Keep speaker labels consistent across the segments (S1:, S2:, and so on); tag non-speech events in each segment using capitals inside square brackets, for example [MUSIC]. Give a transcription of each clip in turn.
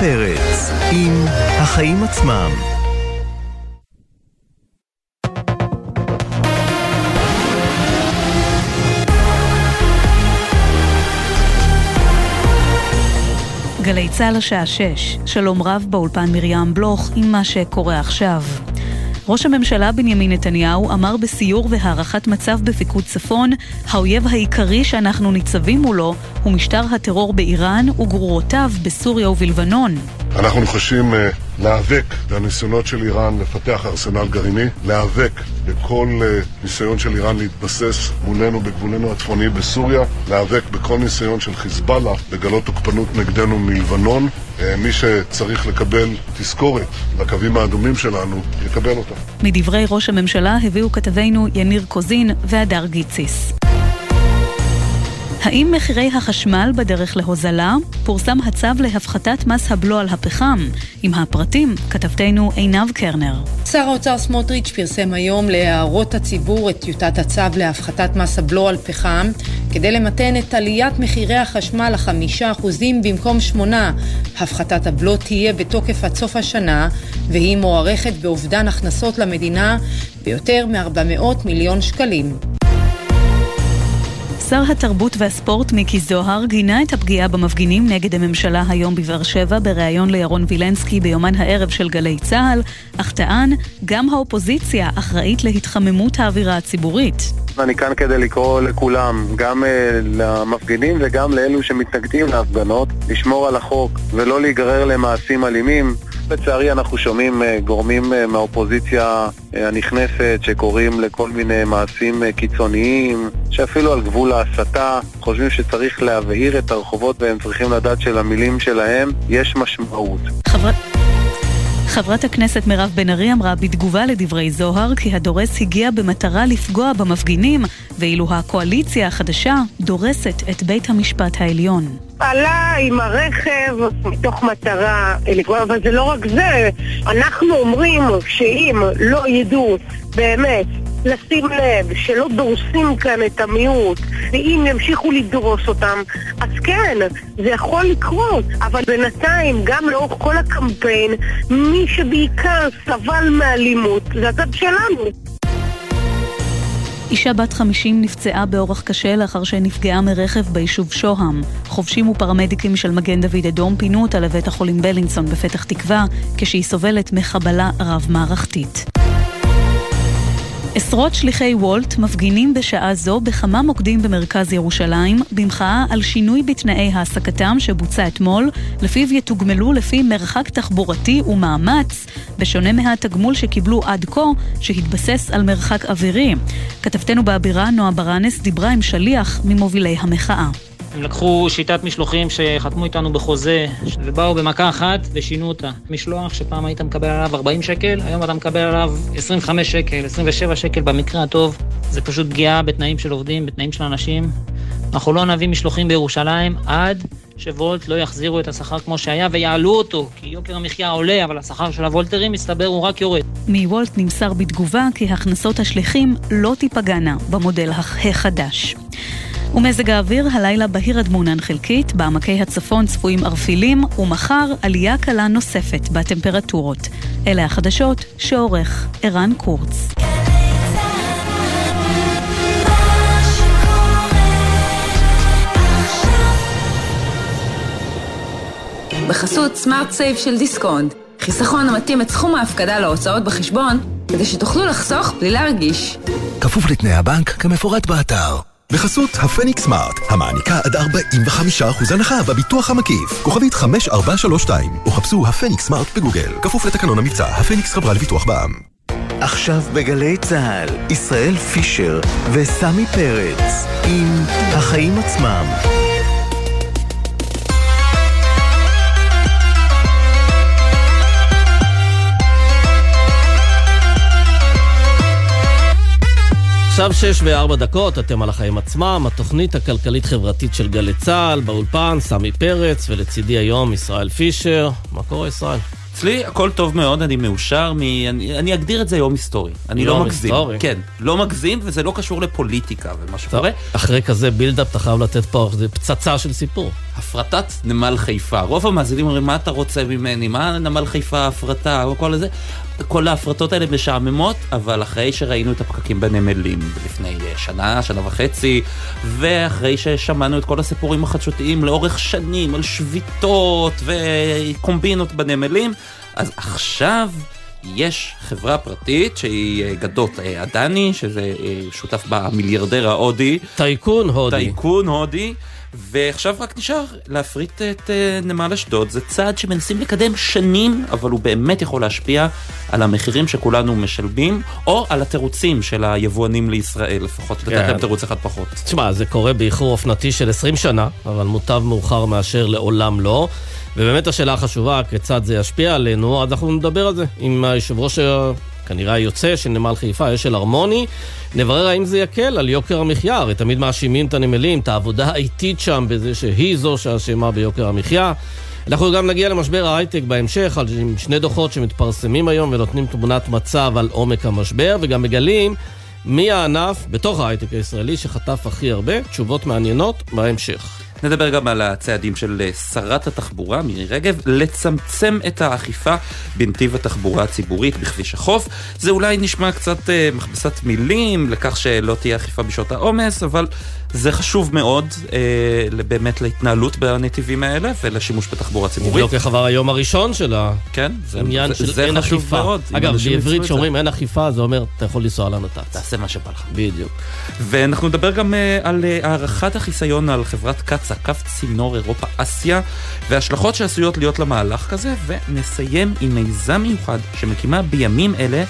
S1: פרץ עם החיים עצמם.
S2: גלי צה"ל השעה 6, שלום רב באולפן מרים בלוך עם מה שקורה עכשיו. ראש הממשלה בנימין נתניהו אמר בסיור והערכת מצב בפיקוד צפון, האויב העיקרי שאנחנו ניצבים מולו הוא משטר הטרור באיראן וגרורותיו בסוריה ובלבנון.
S3: אנחנו נחושים uh, להיאבק בניסיונות של איראן לפתח ארסנל גרעיני, להיאבק בכל uh, ניסיון של איראן להתבסס מולנו בגבולנו הצפוני בסוריה, להיאבק בכל ניסיון של חיזבאללה לגלות תוקפנות נגדנו מלבנון. Uh, מי שצריך לקבל תזכורת לקווים האדומים שלנו, יקבל אותה.
S2: מדברי ראש הממשלה הביאו כתבינו יניר קוזין והדר גיציס. האם מחירי החשמל בדרך להוזלה? פורסם הצו להפחתת מס הבלו על הפחם. עם הפרטים, כתבתנו עינב קרנר.
S4: שר האוצר סמוטריץ' פרסם היום להערות הציבור את טיוטת הצו להפחתת מס הבלו על פחם, כדי למתן את עליית מחירי החשמל לחמישה אחוזים במקום שמונה. הפחתת הבלו תהיה בתוקף עד סוף השנה, והיא מוערכת באובדן הכנסות למדינה ביותר מ-400 מיליון שקלים.
S2: שר התרבות והספורט מיקי זוהר גינה את הפגיעה במפגינים נגד הממשלה היום בבאר שבע בריאיון לירון וילנסקי ביומן הערב של גלי צה"ל, אך טען, גם האופוזיציה אחראית להתחממות האווירה הציבורית.
S5: אני כאן כדי לקרוא לכולם, גם uh, למפגינים וגם לאלו שמתנגדים להפגנות, לשמור על החוק ולא להיגרר למעשים אלימים. לצערי אנחנו שומעים uh, גורמים uh, מהאופוזיציה uh, הנכנסת שקוראים לכל מיני מעשים קיצוניים, שאפילו על גבול ההסתה, חושבים שצריך להבהיר את הרחובות והם צריכים לדעת שלמילים שלהם יש משמעות.
S2: חבר... חברת הכנסת מירב בן ארי אמרה בתגובה לדברי זוהר כי הדורס הגיע במטרה לפגוע במפגינים, ואילו הקואליציה החדשה דורסת את בית המשפט העליון.
S6: עלה עם הרכב מתוך מטרה לפגוע, אבל זה לא רק זה, אנחנו אומרים שאם לא ידעו באמת לשים לב שלא דורסים כאן את המיעוט, ואם ימשיכו לדרוס אותם, אז כן, זה יכול לקרות. אבל בינתיים, גם לאורך כל הקמפיין, מי שבעיקר סבל מאלימות זה הצד שלנו.
S2: אישה בת 50 נפצעה באורח קשה לאחר שנפגעה מרכב ביישוב שוהם. חובשים ופרמדיקים של מגן דוד אדום פינו אותה לבית החולים בלינסון בפתח תקווה, כשהיא סובלת מחבלה רב-מערכתית. עשרות שליחי וולט מפגינים בשעה זו בכמה מוקדים במרכז ירושלים במחאה על שינוי בתנאי העסקתם שבוצע אתמול, לפיו יתוגמלו לפי מרחק תחבורתי ומאמץ, בשונה מהתגמול שקיבלו עד כה, שהתבסס על מרחק אווירי. כתבתנו באבירה נועה ברנס דיברה עם שליח ממובילי המחאה.
S7: הם לקחו שיטת משלוחים שחתמו איתנו בחוזה, ובאו במכה אחת ושינו אותה. משלוח שפעם היית מקבל עליו 40 שקל, היום אתה מקבל עליו 25 שקל, 27 שקל במקרה הטוב. זה פשוט פגיעה בתנאים של עובדים, בתנאים של אנשים. אנחנו לא נביא משלוחים בירושלים עד שוולט לא יחזירו את השכר כמו שהיה ויעלו אותו, כי יוקר המחיה עולה, אבל השכר של הוולטרים מסתבר הוא רק יורד.
S2: מוולט נמסר בתגובה כי הכנסות השליחים לא תיפגענה במודל החדש. ומזג האוויר הלילה בהיר עד מעונן חלקית, בעמקי הצפון צפויים ערפילים, ומחר עלייה קלה נוספת בטמפרטורות. אלה החדשות שעורך ערן קורץ.
S8: בחסות סמארט סייב של דיסקונט, חיסכון המתאים את סכום ההפקדה להוצאות בחשבון, כדי שתוכלו לחסוך בלי להרגיש.
S1: כפוף לתנאי הבנק כמפורט באתר.
S9: בחסות הפניקס סמארט, המעניקה עד 45% הנחה בביטוח המקיף. כוכבית 5432, או חפשו הפניקס סמארט בגוגל. כפוף לתקנון המבצע, הפניקס חברה לביטוח בע"מ.
S1: עכשיו בגלי צה"ל, ישראל פישר וסמי פרץ עם החיים עצמם.
S10: עכשיו שש וארבע דקות, אתם על החיים עצמם, התוכנית הכלכלית-חברתית של גלי צה"ל, באולפן, סמי פרץ, ולצידי היום ישראל פישר. מה קורה, ישראל?
S11: אצלי הכל טוב מאוד, אני מאושר, מ... אני, אני אגדיר את זה יום היסטורי. אני לא מגזים. היסטורי. כן, לא מגזים, וזה לא קשור לפוליטיקה ומה שקורה.
S10: אחרי כזה בילדאפ אתה חייב לתת פה פצצה של סיפור.
S11: הפרטת נמל חיפה. רוב המאזינים אומרים, מה אתה רוצה ממני? מה נמל חיפה הפרטה? או כל זה. כל ההפרטות האלה משעממות, אבל אחרי שראינו את הפקקים בנמלים לפני שנה, שנה וחצי, ואחרי ששמענו את כל הסיפורים החדשותיים לאורך שנים על שביתות וקומבינות בנמלים, אז עכשיו... יש חברה פרטית שהיא אה, גדות אה, שזה אה, שותף בה המיליארדר ההודי.
S10: טייקון הודי.
S11: טייקון הודי. ועכשיו רק נשאר להפריט את נמל אשדוד. זה צעד שמנסים לקדם שנים, אבל הוא באמת יכול להשפיע על המחירים שכולנו משלמים, או על התירוצים של היבואנים לישראל, לפחות לתת להם כן. תירוץ אחד פחות.
S10: תשמע, זה קורה באיחור אופנתי של 20 שנה, אבל מוטב מאוחר מאשר לעולם לא. ובאמת השאלה החשובה, כיצד זה ישפיע עלינו, אנחנו נדבר על זה עם היושב ראש כנראה היוצא של נמל חיפה, אשל הרמוני. נברר האם זה יקל על יוקר המחיה, הרי תמיד מאשימים את הנמלים, את העבודה האיטית שם, בזה שהיא זו שאשמה ביוקר המחיה. אנחנו גם נגיע למשבר ההייטק בהמשך, עם שני דוחות שמתפרסמים היום ונותנים תמונת מצב על עומק המשבר, וגם מגלים מי הענף בתוך ההייטק הישראלי שחטף הכי הרבה. תשובות מעניינות בהמשך.
S11: נדבר גם על הצעדים של אה, שרת התחבורה, מירי רגב, לצמצם את האכיפה בנתיב התחבורה הציבורית בכביש החוף. זה אולי נשמע קצת אה, מכבסת מילים לכך שלא תהיה אכיפה בשעות העומס, אבל זה חשוב מאוד אה, באמת להתנהלות בנתיבים האלה ולשימוש בתחבורה ציבורית.
S10: בדיוק איך עבר היום הראשון של
S11: כן,
S10: העניין של זה אין אכיפה. מאוד. אגב, בעברית כשאומרים אין אכיפה, זה אומר, אתה יכול לנסוע על הנת"צ.
S11: תעשה מה שבא לך.
S10: בדיוק.
S11: ואנחנו נדבר גם אה, על אה, הארכת החיסיון על חברת קצ"א, קו צינור אירופה-אסיה, וההשלכות שעשויות להיות למהלך כזה, ונסיים עם מיזם מיוחד שמקימה בימים אלה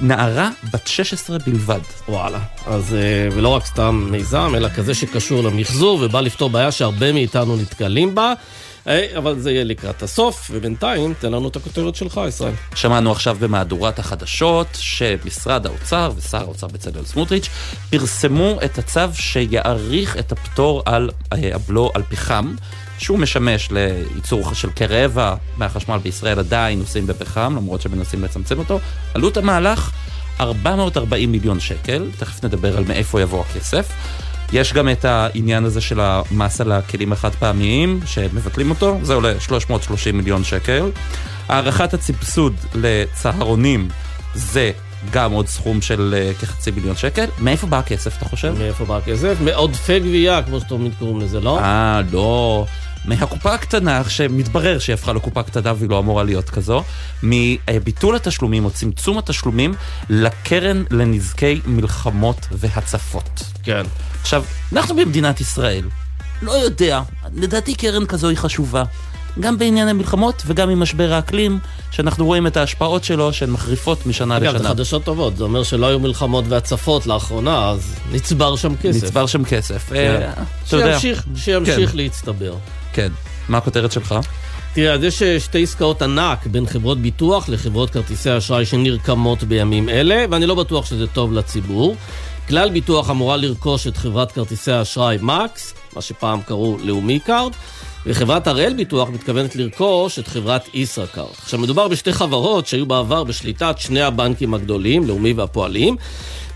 S11: נערה בת 16 בלבד.
S10: וואלה. אז, אה, ולא רק סתם מיזם, אלא כזה שקשור למחזור ובא לפתור בעיה שהרבה מאיתנו נתקלים בה. אה, אבל זה יהיה לקראת הסוף, ובינתיים תן לנו את הכותרת שלך, ישראל.
S11: שמענו עכשיו במהדורת החדשות שמשרד האוצר ושר האוצר בצלאל סמוטריץ' פרסמו את הצו שיאריך את הפטור על אה, הבלו על פחם. שהוא משמש לייצור של כרבע מהחשמל בישראל עדיין נוסעים בפחם, למרות שמנסים לצמצם אותו. עלות המהלך 440 מיליון שקל, תכף נדבר על מאיפה יבוא הכסף. יש גם את העניין הזה של המס על הכלים החד פעמיים, שמבטלים אותו, זה עולה 330 מיליון שקל. הערכת הסבסוד לצהרונים זה גם עוד סכום של uh, כחצי מיליון שקל. מאיפה בא הכסף, אתה חושב?
S10: מאיפה בא הכסף? מעודפי גבייה, כמו שתמיד קוראים לזה, לא?
S11: אה, לא. מהקופה הקטנה, שמתברר שהיא הפכה לקופה קטנה והיא לא אמורה להיות כזו, מביטול התשלומים או צמצום התשלומים לקרן לנזקי מלחמות והצפות.
S10: כן.
S11: עכשיו, אנחנו במדינת ישראל, לא יודע, לדעתי קרן כזו היא חשובה. גם בעניין המלחמות וגם עם משבר האקלים, שאנחנו רואים את ההשפעות שלו שהן מחריפות משנה
S10: אגב,
S11: לשנה.
S10: אגב, זה חדשות טובות, זה אומר שלא היו מלחמות והצפות לאחרונה, אז נצבר שם כסף.
S11: נצבר שם כסף, כן.
S10: אה, שימשיך, שימשיך כן. להצטבר.
S11: כן. מה הכותרת שלך?
S10: תראה, אז יש אה, שתי עסקאות ענק בין חברות ביטוח לחברות כרטיסי אשראי שנרקמות בימים אלה, ואני לא בטוח שזה טוב לציבור. כלל ביטוח אמורה לרכוש את חברת כרטיסי האשראי מקס, מה שפעם קראו לאומי קארד, וחברת הראל ביטוח מתכוונת לרכוש את חברת ישראכרט. עכשיו, מדובר בשתי חברות שהיו בעבר בשליטת שני הבנקים הגדולים, לאומי והפועלים,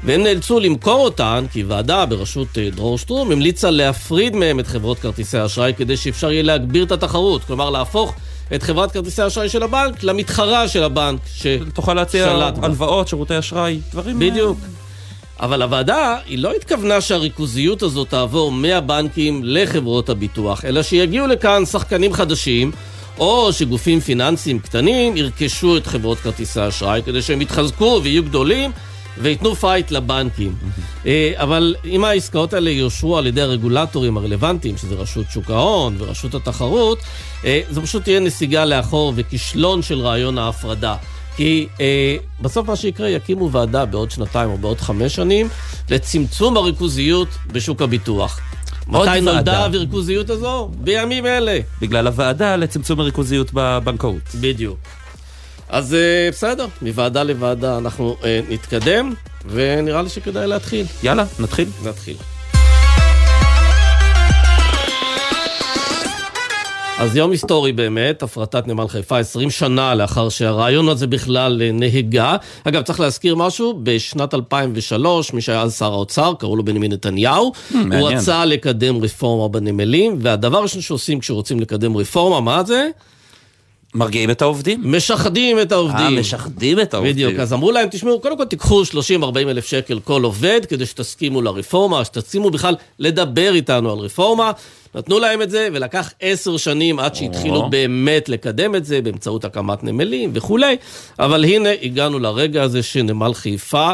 S10: והם נאלצו למכור אותן כי ועדה בראשות אה, דרור שטרום המליצה להפריד מהם את חברות כרטיסי האשראי כדי שאפשר יהיה להגביר את התחרות, כלומר להפוך את חברת כרטיסי האשראי של הבנק למתחרה של הבנק ששלט
S11: בה. תוכל להציע הלוואות, שירותי אשראי, דברים...
S10: בדיוק. אבל הוועדה, היא לא התכוונה שהריכוזיות הזאת תעבור מהבנקים לחברות הביטוח, אלא שיגיעו לכאן שחקנים חדשים, או שגופים פיננסיים קטנים ירכשו את חברות כרטיסי האשראי כדי שהם יתחזקו ויהיו גדולים וייתנו פייט לבנקים. אה, אבל אם העסקאות האלה יאושרו על ידי הרגולטורים הרלוונטיים, שזה רשות שוק ההון ורשות התחרות, אה, זה פשוט תהיה נסיגה לאחור וכישלון של רעיון ההפרדה. כי אה, בסוף מה שיקרה, יקימו ועדה בעוד שנתיים או בעוד חמש שנים לצמצום הריכוזיות בשוק הביטוח. מתי נולדה הריכוזיות הזו? בימים אלה.
S11: בגלל הוועדה לצמצום הריכוזיות בבנקאות.
S10: בדיוק. אז אה, בסדר, מוועדה לוועדה אנחנו אה, נתקדם, ונראה לי שכדאי להתחיל.
S11: יאללה, נתחיל.
S10: נתחיל. אז יום היסטורי באמת, הפרטת נמל חיפה 20 שנה לאחר שהרעיון הזה בכלל אה, נהגה. אגב, צריך להזכיר משהו, בשנת 2003, מי שהיה אז שר האוצר, קראו לו בנימין נתניהו,
S11: Hmm, מעניין.
S10: הוא רצה לקדם רפורמה בנמלים, והדבר הראשון שעושים כשרוצים לקדם רפורמה, מה זה?
S11: מרגיעים את העובדים?
S10: משחדים את העובדים.
S11: אה, משחדים את העובדים.
S10: בדיוק, אז אמרו להם, תשמעו, קודם כל תיקחו 30-40 אלף שקל כל עובד, כדי שתסכימו לרפורמה, שתסכימו בכלל לדבר איתנו על רפורמה. נתנו להם את זה, ולקח עשר שנים עד שהתחילו
S11: או.
S10: באמת לקדם את זה, באמצעות הקמת נמלים וכולי. אבל הנה, הגענו לרגע הזה שנמל חיפה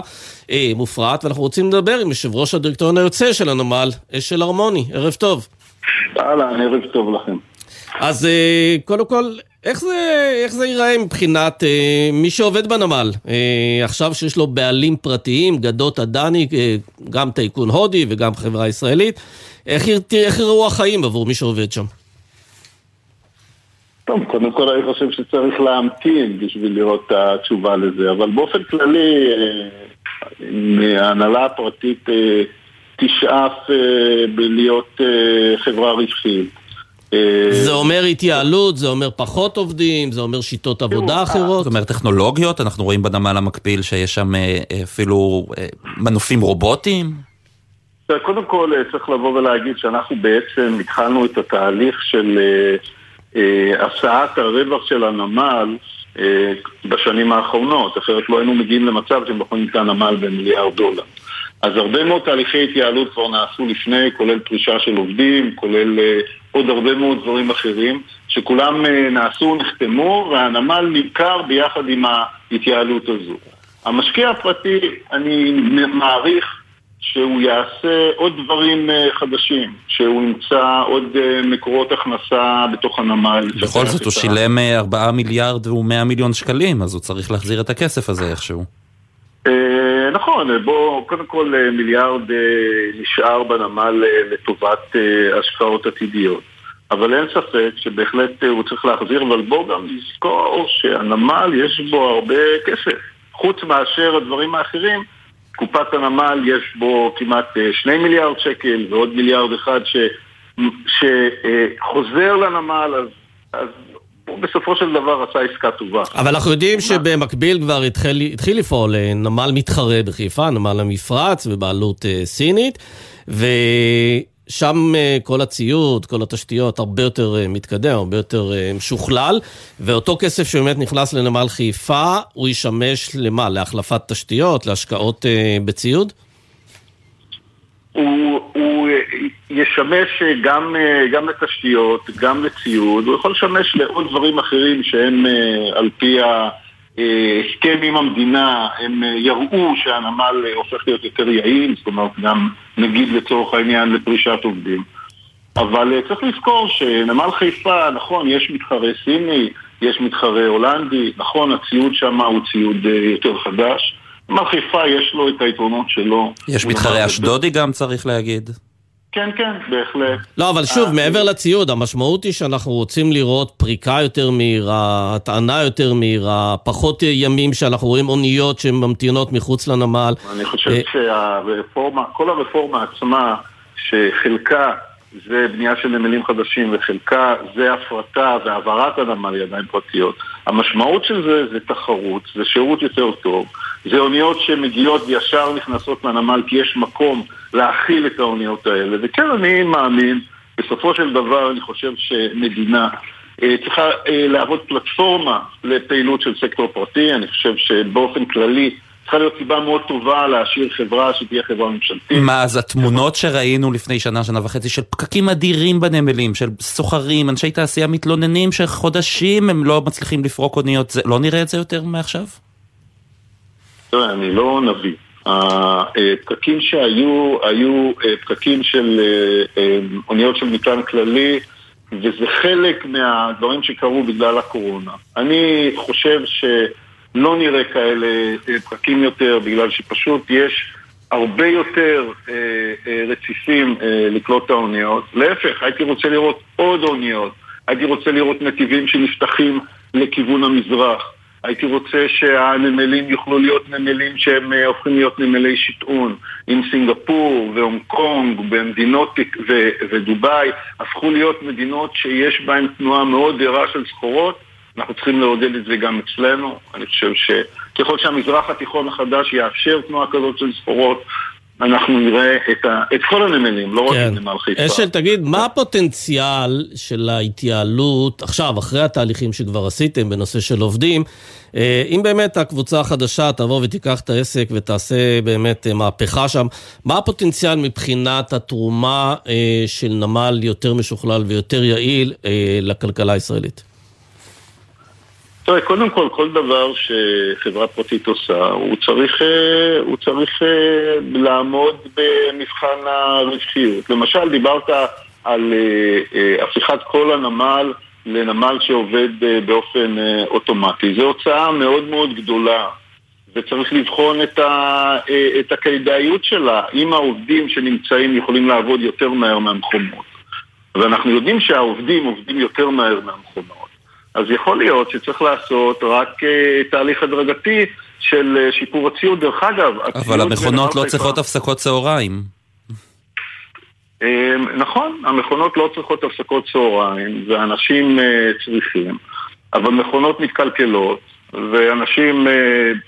S10: אה, מופרט, ואנחנו רוצים לדבר עם יושב ראש הדירקטוריון היוצא של הנמל, אשל הרמוני. ערב טוב.
S12: אהלן, ערב טוב לכם.
S10: אז אה, קודם כל, איך זה, איך זה ייראה מבחינת אה, מי שעובד בנמל? אה, עכשיו שיש לו בעלים פרטיים, גדות עדני, אה, גם טייקון הודי וגם חברה ישראלית, איך, איך יראו החיים עבור מי שעובד שם?
S12: טוב, קודם כל אני חושב שצריך להמתין בשביל לראות את התשובה לזה, אבל באופן כללי, אה, אם ההנהלה הפרטית אה, תשאף אה, בלהיות אה, חברה רווחית. אה,
S10: זה אומר התייעלות, זה אומר פחות עובדים, זה אומר שיטות עבודה אחרות.
S11: זאת אומרת טכנולוגיות, אנחנו רואים בנמל המקביל שיש שם אה, אה, אפילו אה, מנופים רובוטיים.
S12: קודם כל אה, צריך לבוא ולהגיד שאנחנו בעצם התחלנו את התהליך של אה, אה, הסעת הרווח של הנמל אה, בשנים האחרונות, אחרת לא היינו מגיעים למצב שהם יכולים את הנמל במיליארד דולר. אז הרבה מאוד תהליכי התייעלות כבר נעשו לפני, כולל פרישה של עובדים, כולל אה, עוד הרבה מאוד דברים אחרים, שכולם אה, נעשו, נחתמו, והנמל נמכר ביחד עם ההתייעלות הזו. המשקיע הפרטי, אני מעריך שהוא יעשה עוד דברים אה, חדשים, שהוא ימצא עוד אה, מקורות הכנסה בתוך הנמל.
S11: בכל זאת הוא שילם אה, 4 מיליארד ו-100 מיליון שקלים, אז הוא צריך להחזיר את הכסף הזה איכשהו.
S12: אה, נכון, אה, בוא, קודם כל אה, מיליארד אה, נשאר בנמל לטובת השקעות עתידיות. אבל אין ספק שבהחלט הוא צריך להחזיר, אבל בוא גם נזכור שהנמל יש בו הרבה כסף. חוץ מאשר הדברים האחרים, קופת הנמל יש בו כמעט אה, שני מיליארד שקל ועוד מיליארד אחד ש, שחוזר לנמל, אז, אז הוא בסופו של דבר עשה עסקה טובה.
S10: אבל אנחנו יודעים שבמקביל כבר התחיל, התחיל לפעול אה, נמל מתחרה בחיפה, נמל המפרץ, בבעלות אה, סינית, ושם אה, כל הציוד, כל התשתיות הרבה יותר מתקדם, הרבה יותר משוכלל, ואותו כסף שבאמת נכנס לנמל חיפה, הוא ישמש למה? להחלפת תשתיות, להשקעות בציוד?
S12: הוא, הוא אה, ישמש אה, גם, אה, גם לתשתיות, גם לציוד, הוא יכול לשמש לעוד דברים אחרים שהם על פי ההסכם עם המדינה, הם יראו שהנמל הופך להיות יותר יעיל, זאת אומרת גם נגיד לצורך העניין לפרישת עובדים. אבל צריך לזכור שנמל חיפה, נכון, יש מתחרה סיני, יש מתחרה הולנדי, נכון, הציוד שם הוא ציוד יותר חדש. נמל חיפה יש לו את היתרונות שלו.
S11: יש מתחרה אשדודי גם צריך להגיד.
S12: כן, כן, בהחלט.
S10: לא, אבל שוב, מעבר לציוד, המשמעות היא שאנחנו רוצים לראות פריקה יותר מהירה, הטענה יותר מהירה, פחות אה, ימים שאנחנו רואים אוניות שממתינות מחוץ לנמל.
S12: אני חושב
S10: אה,
S12: שהרפורמה, כל הרפורמה עצמה, שחלקה זה בנייה של נמלים חדשים וחלקה זה הפרטה והעברת הנמל לידיים פרטיות, המשמעות של זה זה תחרות, זה שירות יותר טוב, זה אוניות שמגיעות וישר נכנסות לנמל כי יש מקום להכיל את האוניות האלה, וכן אני מאמין, בסופו של דבר אני חושב שמדינה אה, צריכה אה, להוות פלטפורמה לפעילות של סקטור פרטי, אני חושב שבאופן כללי צריכה להיות סיבה מאוד טובה להשאיר חברה שתהיה חברה ממשלתית.
S11: מה, אז התמונות שראינו לפני שנה, שנה וחצי, של פקקים אדירים בנמלים, של סוחרים, אנשי תעשייה מתלוננים שחודשים הם לא מצליחים לפרוק אוניות, לא נראה את זה יותר מעכשיו?
S12: תראה, אני לא נביא. הפקקים שהיו, היו אה, פקקים של אה, אה, אוניות של מטען כללי, וזה חלק מהדברים שקרו בגלל הקורונה. אני חושב שלא נראה כאלה פקקים יותר, בגלל שפשוט יש הרבה יותר רציפים לקלוט את האוניות. להפך, הייתי רוצה לראות עוד אוניות. הייתי רוצה לראות נתיבים שנפתחים לכיוון המזרח. הייתי רוצה שהנמלים יוכלו להיות נמלים שהם אה, הופכים להיות נמלי שטעון. אם סינגפור והונג קונג ומדינות ו- ודובאי הפכו להיות מדינות שיש בהן תנועה מאוד ערה של סחורות, אנחנו צריכים לעודד את זה גם אצלנו. אני חושב שככל שהמזרח התיכון החדש יאפשר תנועה כזאת של סחורות, אנחנו נראה את, ה, את כל הנמלים, לא כן. רק את נמל חיפה.
S10: אשל, תגיד, מה הפוטנציאל של ההתייעלות, עכשיו, אחרי התהליכים שכבר עשיתם בנושא של עובדים, אה, אם באמת הקבוצה החדשה תבוא ותיקח את העסק ותעשה באמת אה, מהפכה שם, מה הפוטנציאל מבחינת התרומה אה, של נמל יותר משוכלל ויותר יעיל לכלכלה הישראלית?
S12: תראה, קודם כל, כל דבר שחברה פרטית עושה, הוא צריך, אה, הוא צריך אה, לעמוד במבחן הרווחיות. למשל, דיברת על אה, הפיכת כל הנמל לנמל שעובד באופן אוטומטי. זו הוצאה מאוד מאוד גדולה, וצריך לבחון את, ה, את הכדאיות שלה, אם העובדים שנמצאים יכולים לעבוד יותר מהר מהמכונות. ואנחנו יודעים שהעובדים עובדים יותר מהר מהמכונות. אז יכול להיות שצריך לעשות רק uh, תהליך הדרגתי של uh, שיפור הציוד. דרך אגב,
S11: אבל המכונות לא צריכות הפסקות צהריים.
S12: Um, נכון, המכונות לא צריכות הפסקות צהריים, ואנשים uh, צריכים, אבל מכונות מתקלקלות, ואנשים, uh,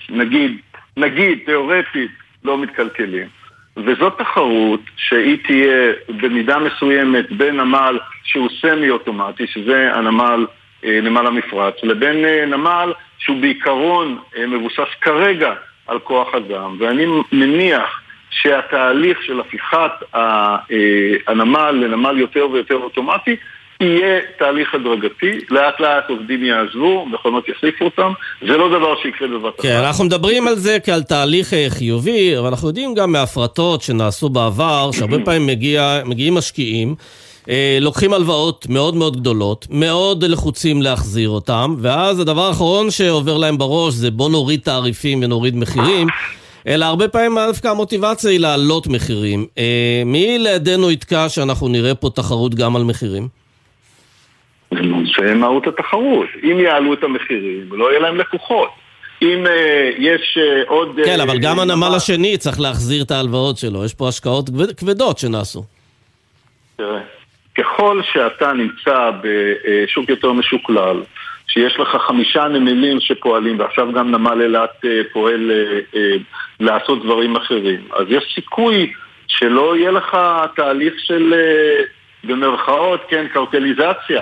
S12: נגיד, נגיד, תיאורטית, לא מתקלקלים. וזאת תחרות שהיא תהיה במידה מסוימת בין נמל שהוא סמי-אוטומטי, שזה הנמל נמל המפרץ, לבין אה, נמל שהוא בעיקרון אה, מבוסס כרגע על כוח אדם. ואני מניח שהתהליך של הפיכת הנמל לנמל יותר ויותר אוטומטי יהיה תהליך הדרגתי, לאט לאט עובדים יעזבו, מכונות יחליפו אותם, זה לא דבר שיקרה בבת אחת.
S10: כן, אנחנו מדברים על זה כעל תהליך חיובי, אבל אנחנו יודעים גם מהפרטות שנעשו בעבר, שהרבה [CLEARS THROAT] פעמים מגיע, מגיעים משקיעים. אה, לוקחים הלוואות מאוד מאוד גדולות, מאוד לחוצים להחזיר אותם, ואז הדבר האחרון שעובר להם בראש זה בוא נוריד תעריפים ונוריד מחירים. אלא הרבה פעמים דווקא המוטיבציה היא להעלות מחירים. אה, מי לידינו יתקע שאנחנו נראה פה תחרות גם על מחירים?
S12: זה מהות התחרות. אם יעלו את המחירים, לא יהיה להם לקוחות. אם uh, יש עוד...
S10: כן, אבל גם הנמל השני צריך להחזיר את ההלוואות שלו. יש פה השקעות כבדות שנעשו.
S12: תראה, ככל שאתה נמצא בשוק יותר משוקלל, שיש לך חמישה נמלים שפועלים, ועכשיו גם נמל אילת אה, פועל אה, אה, לעשות דברים אחרים, אז יש סיכוי שלא יהיה לך תהליך של, במרכאות, כן, קרטליזציה.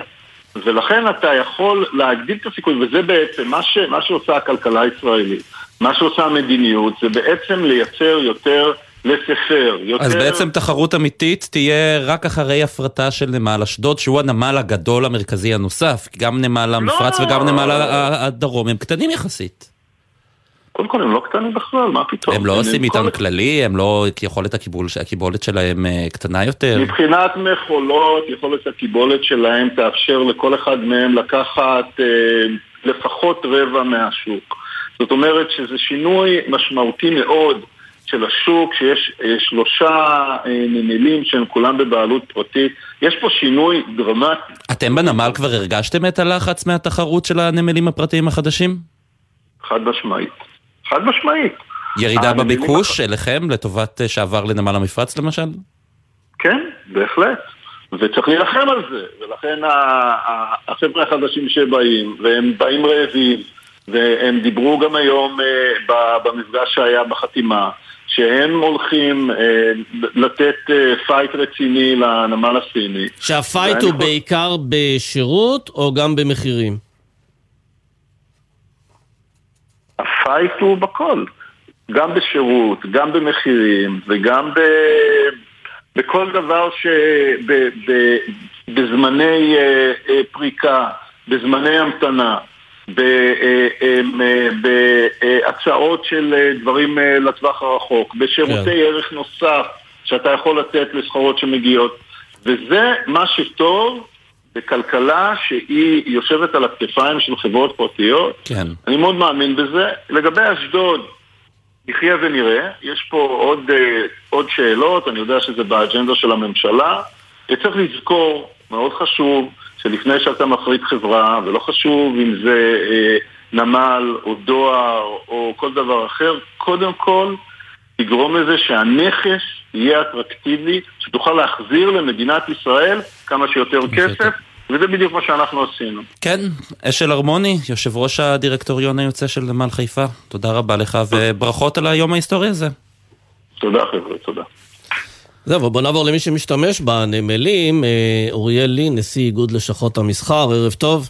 S12: ולכן אתה יכול להגדיל את הסיכוי, וזה בעצם מה, ש, מה שעושה הכלכלה הישראלית, מה שעושה המדיניות, זה בעצם לייצר יותר לספר. יותר...
S11: אז בעצם תחרות אמיתית תהיה רק אחרי הפרטה של נמל אשדוד, שהוא הנמל הגדול המרכזי הנוסף. גם נמל המפרץ לא, וגם נמל הדרום הם קטנים יחסית.
S12: קודם כל הם לא קטנים בכלל, מה פתאום?
S11: הם לא עושים מטען כללי? הם לא, יכולת הקיבול, הקיבולת שלהם אה, קטנה יותר?
S12: מבחינת מכולות, יכולת הקיבולת שלהם תאפשר לכל אחד מהם לקחת אה, לפחות רבע מהשוק. זאת אומרת שזה שינוי משמעותי מאוד. של השוק, שיש אה, שלושה אה, נמלים שהם כולם בבעלות פרטית. יש פה שינוי דרמטי.
S11: אתם בנמל כבר הרגשתם את הלחץ מהתחרות של הנמלים הפרטיים החדשים?
S12: חד משמעית. חד משמעית.
S11: ירידה בביקוש אליכם, לטובת אה, שעבר לנמל המפרץ למשל?
S12: כן, בהחלט. וצריך להילחם על זה, ולכן החבר'ה החדשים שבאים, והם באים רעבים, והם דיברו גם היום במפגש שהיה בחתימה, שהם הולכים אה, לתת אה, פייט רציני לנמל הסיני.
S10: שהפייט הוא בעיקר בשירות או גם במחירים?
S12: הפייט הוא בכל. גם בשירות, גם במחירים וגם ב... בכל דבר שבזמני אה, אה, פריקה, בזמני המתנה. בהצעות של אה, דברים אה, לטווח הרחוק, בשירותי כן. ערך נוסף שאתה יכול לתת לסחורות שמגיעות. וזה מה שטוב בכלכלה שהיא יושבת על הכתפיים של חברות פרטיות.
S11: כן.
S12: אני מאוד מאמין בזה. לגבי אשדוד, נחיה ונראה. יש פה עוד, אה, עוד שאלות, אני יודע שזה באג'נדה של הממשלה. וצריך לזכור, מאוד חשוב, שלפני שאתה מפריט חברה, ולא חשוב אם זה אה, נמל או דואר או כל דבר אחר, קודם כל תגרום לזה שהנכס יהיה אטרקטיבי, שתוכל להחזיר למדינת ישראל כמה שיותר כסף. וזה בדיוק מה שאנחנו עשינו.
S11: כן, אשל הרמוני, יושב ראש הדירקטוריון היוצא של נמל חיפה, תודה רבה לך וברכות על היום ההיסטורי הזה.
S12: תודה חבר'ה, תודה.
S10: זהו, אבל בוא נעבור למי שמשתמש בנמלים, אה, אוריאל לי, נשיא איגוד לשכות המסחר, ערב טוב.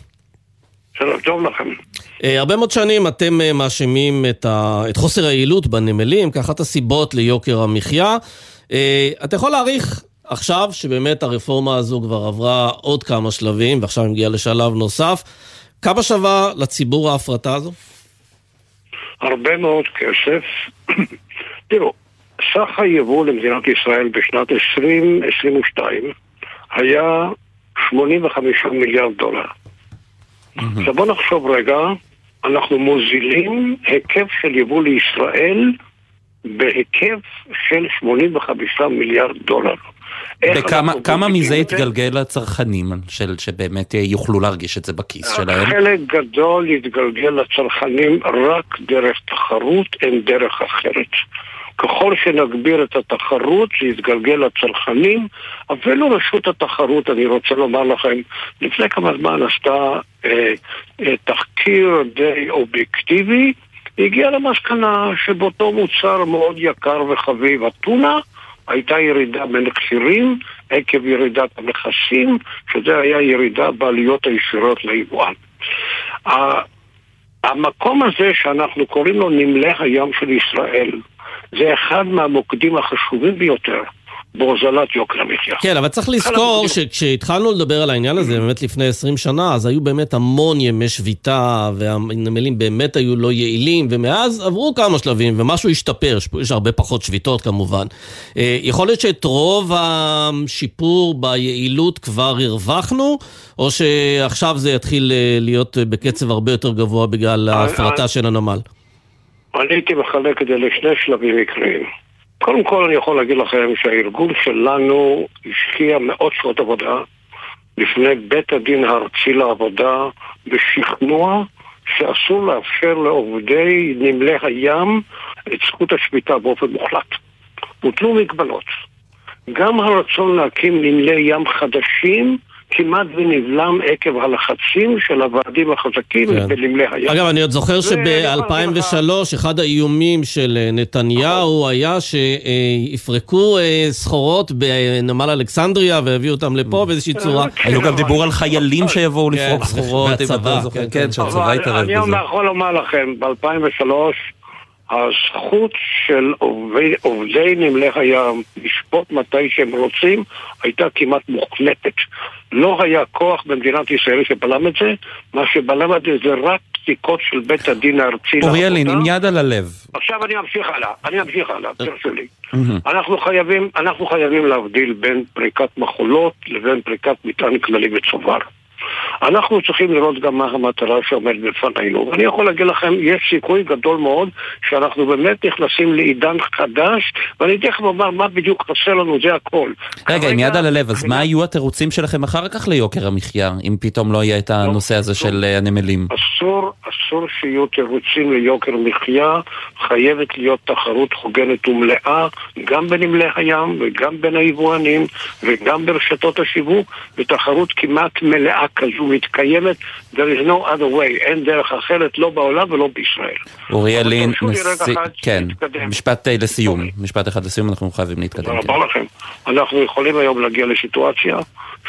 S13: שלום טוב לכם.
S10: אה, הרבה מאוד שנים אתם אה, מאשימים את, ה... את חוסר היעילות בנמלים כאחת הסיבות ליוקר המחיה. אתה יכול להעריך עכשיו שבאמת הרפורמה הזו כבר עברה עוד כמה שלבים ועכשיו היא מגיעה לשלב נוסף, כמה שווה לציבור ההפרטה הזו?
S13: הרבה מאוד כסף. [CLEARS THROAT] תראו, סך היבוא למדינת ישראל בשנת 2022 היה 85 מיליארד דולר. עכשיו בוא נחשוב רגע, אנחנו מוזילים היקף של יבוא לישראל בהיקף של 85 מיליארד דולר.
S11: וכמה מזה יתגלגל לצרכנים, של, שבאמת יוכלו להרגיש את זה בכיס שלהם?
S13: חלק גדול יתגלגל לצרכנים רק דרך תחרות, אין דרך אחרת. ככל שנגביר את התחרות, זה יתגלגל לצרכנים. אפילו רשות התחרות, אני רוצה לומר לכם, לפני כמה זמן עשתה אה, אה, תחקיר די אובייקטיבי, הגיעה למסקנה שבאותו מוצר מאוד יקר וחביב, אתונה, הייתה ירידה במחירים עקב ירידת המכסים, שזה היה ירידה בעלויות הישירות ליבואן. המקום הזה שאנחנו קוראים לו נמלי הים של ישראל, זה אחד מהמוקדים החשובים ביותר בהוזלת יוקר המחיה.
S10: כן, אבל צריך לזכור שכשהתחלנו לדבר על העניין הזה, באמת לפני 20 שנה, אז היו באמת המון ימי שביתה, והנמלים באמת היו לא יעילים, ומאז עברו כמה שלבים, ומשהו השתפר, יש הרבה פחות שביתות כמובן. אה, יכול להיות שאת רוב השיפור ביעילות כבר הרווחנו, או שעכשיו זה יתחיל אה, להיות בקצב הרבה יותר גבוה בגלל ההפרטה של הנמל?
S13: אני הייתי מחלק את זה לשני שלבים עיקריים. קודם כל אני יכול להגיד לכם שהארגון שלנו השקיע מאות שעות עבודה לפני בית הדין הארצי לעבודה בשכנוע שאסור לאפשר לעובדי נמלי הים את זכות השביתה באופן מוחלט. הוטלו מגבלות. גם הרצון להקים נמלי ים חדשים כמעט ונבלם עקב הלחצים של הוועדים החזקים כן. בנמלי הים.
S10: אגב, אני עוד זוכר שב-2003 אחד האיומים של אה, נתניהו נכון. היה שיפרקו אה, סחורות בנמל אלכסנדריה ויביאו אותם לפה באיזושהי אה, צורה.
S11: כן, היו גם דיבור על חיילים שיבואו כן, לפרוק סחורות, אם אתה זוכר. כן, שהצבא התערב בזה.
S13: אני יכול לומר לכם, ב-2003 הזכות של עובדי, עובדי נמלי הים לשפוט מתי שהם רוצים הייתה כמעט מוחלטת. לא היה כוח במדינת ישראל שבלם את זה, מה שבלם את זה זה רק פסיקות של בית הדין הארצי.
S11: אוריאלין, עם יד על הלב.
S13: עכשיו אני אמשיך הלאה, אני אמשיך הלאה, תרשו לי. אנחנו חייבים, אנחנו חייבים להבדיל בין פריקת מחולות לבין פריקת מטען כללי וצובר. אנחנו צריכים לראות גם מה המטרה שעומד בפנינו. ואני יכול להגיד לכם, יש סיכוי גדול מאוד שאנחנו באמת נכנסים לעידן חדש, ואני תכף אומר מה בדיוק חסר לנו, זה הכל.
S11: רגע, עם יד על הלב, אז מה היו התירוצים שלכם אחר כך ליוקר המחיה, אם פתאום לא יהיה את הנושא הזה של אה, הנמלים?
S13: אסור, אסור שיהיו תירוצים ליוקר מחיה, חייבת להיות תחרות חוגנת ומלאה, גם בנמלי הים וגם בין היבואנים וגם ברשתות השיווק, ותחרות כמעט מלאה כזו מתקיימת, there is no other way, אין דרך אחרת, לא בעולם ולא בישראל.
S11: אוריאל לין, נשיא, כן, משפט אה, לסיום, משפט אחד לסיום, אנחנו חייבים להתקדם. תודה
S13: רבה לכם. אנחנו יכולים היום להגיע לסיטואציה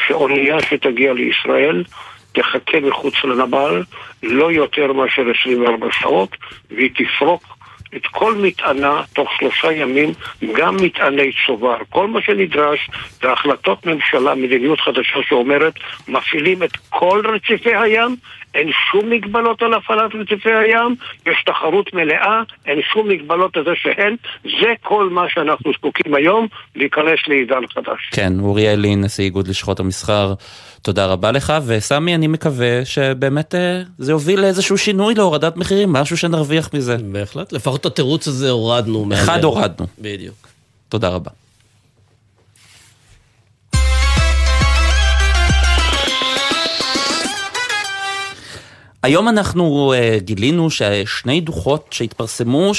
S13: שאונייה שתגיע לישראל תחכה מחוץ לנמל לא יותר מאשר 24 שעות והיא תפרוק את כל מטענה תוך שלושה ימים, גם מטעני צובר. כל מה שנדרש זה החלטות ממשלה, מדיניות חדשה שאומרת מפעילים את כל רציפי הים, אין שום מגבלות על הפעלת רציפי הים, יש תחרות מלאה, אין שום מגבלות על זה שאין, זה כל מה שאנחנו זקוקים היום להיכנס לעידן חדש.
S11: כן, אוריאל לין, נשיא איגוד לשכות המסחר. תודה רבה לך, וסמי, אני מקווה שבאמת אה, זה יוביל לאיזשהו שינוי להורדת מחירים, משהו שנרוויח מזה.
S10: בהחלט, לפחות את התירוץ הזה הורדנו.
S11: אחד הורדנו.
S10: בדיוק.
S11: תודה רבה. היום אנחנו uh, גילינו ששני דוחות שהתפרסמו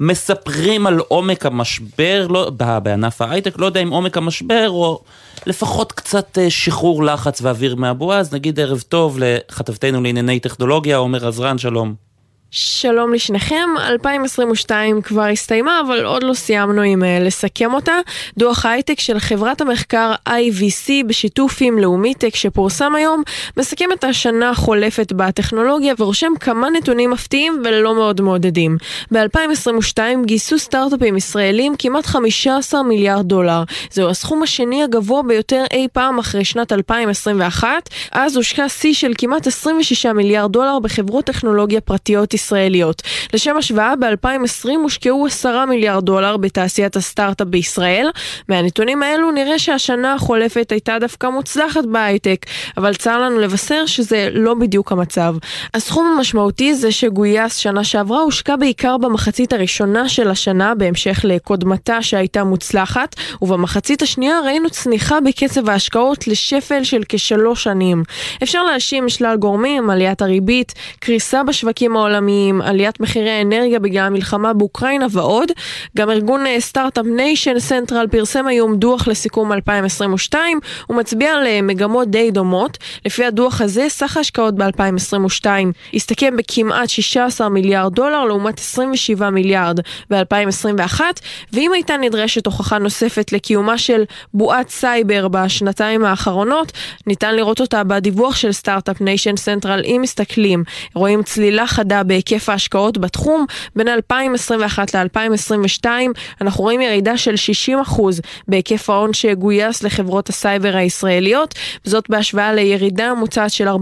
S11: שמספרים על עומק המשבר לא, בענף ההייטק, לא יודע אם עומק המשבר או לפחות קצת uh, שחרור לחץ ואוויר מהבועה, אז נגיד ערב טוב לכתבתנו לענייני טכנולוגיה, עומר עזרן, שלום.
S14: שלום לשניכם, 2022 כבר הסתיימה, אבל עוד לא סיימנו עם uh, לסכם אותה. דוח הייטק של חברת המחקר IVC בשיתוף עם לאומיטק שפורסם היום, מסכם את השנה החולפת בטכנולוגיה ורושם כמה נתונים מפתיעים ולא מאוד מעודדים. ב-2022 גייסו סטארט-אפים ישראלים כמעט 15 מיליארד דולר. זהו הסכום השני הגבוה ביותר אי פעם אחרי שנת 2021. אז הושקע שיא של כמעט 26 מיליארד דולר בחברות טכנולוגיה פרטיות ישראליות. לשם השוואה, ב-2020 הושקעו 10 מיליארד דולר בתעשיית הסטארט-אפ בישראל. מהנתונים האלו נראה שהשנה החולפת הייתה דווקא מוצלחת בהייטק, אבל צר לנו לבשר שזה לא בדיוק המצב. הסכום המשמעותי זה שגויס שנה שעברה הושקע בעיקר במחצית הראשונה של השנה, בהמשך לקודמתה שהייתה מוצלחת, ובמחצית השנייה ראינו צניחה בקצב ההשקעות לשפל של כשלוש שנים. אפשר להאשים שלל גורמים, עליית הריבית, קריסה בשווקים העולמיים, העולמיים, עליית מחירי האנרגיה בגלל המלחמה באוקראינה ועוד. גם ארגון Start-Up Nation Central פרסם היום דוח לסיכום 2022, הוא מצביע על אה, מגמות די דומות. לפי הדוח הזה, סך ההשקעות ב-2022 הסתכם בכמעט 16 מיליארד דולר לעומת 27 מיליארד ב-2021, ואם הייתה נדרשת הוכחה נוספת לקיומה של בועת סייבר בשנתיים האחרונות, ניתן לראות אותה בדיווח של Start-Up Nation Central אם מסתכלים. רואים צלילה חדה בהיקף ההשקעות בתחום. בין 2021 ל-2022 אנחנו רואים ירידה של 60% בהיקף ההון שגויס לחברות הסייבר הישראליות, זאת בהשוואה לירידה ממוצעת של 42%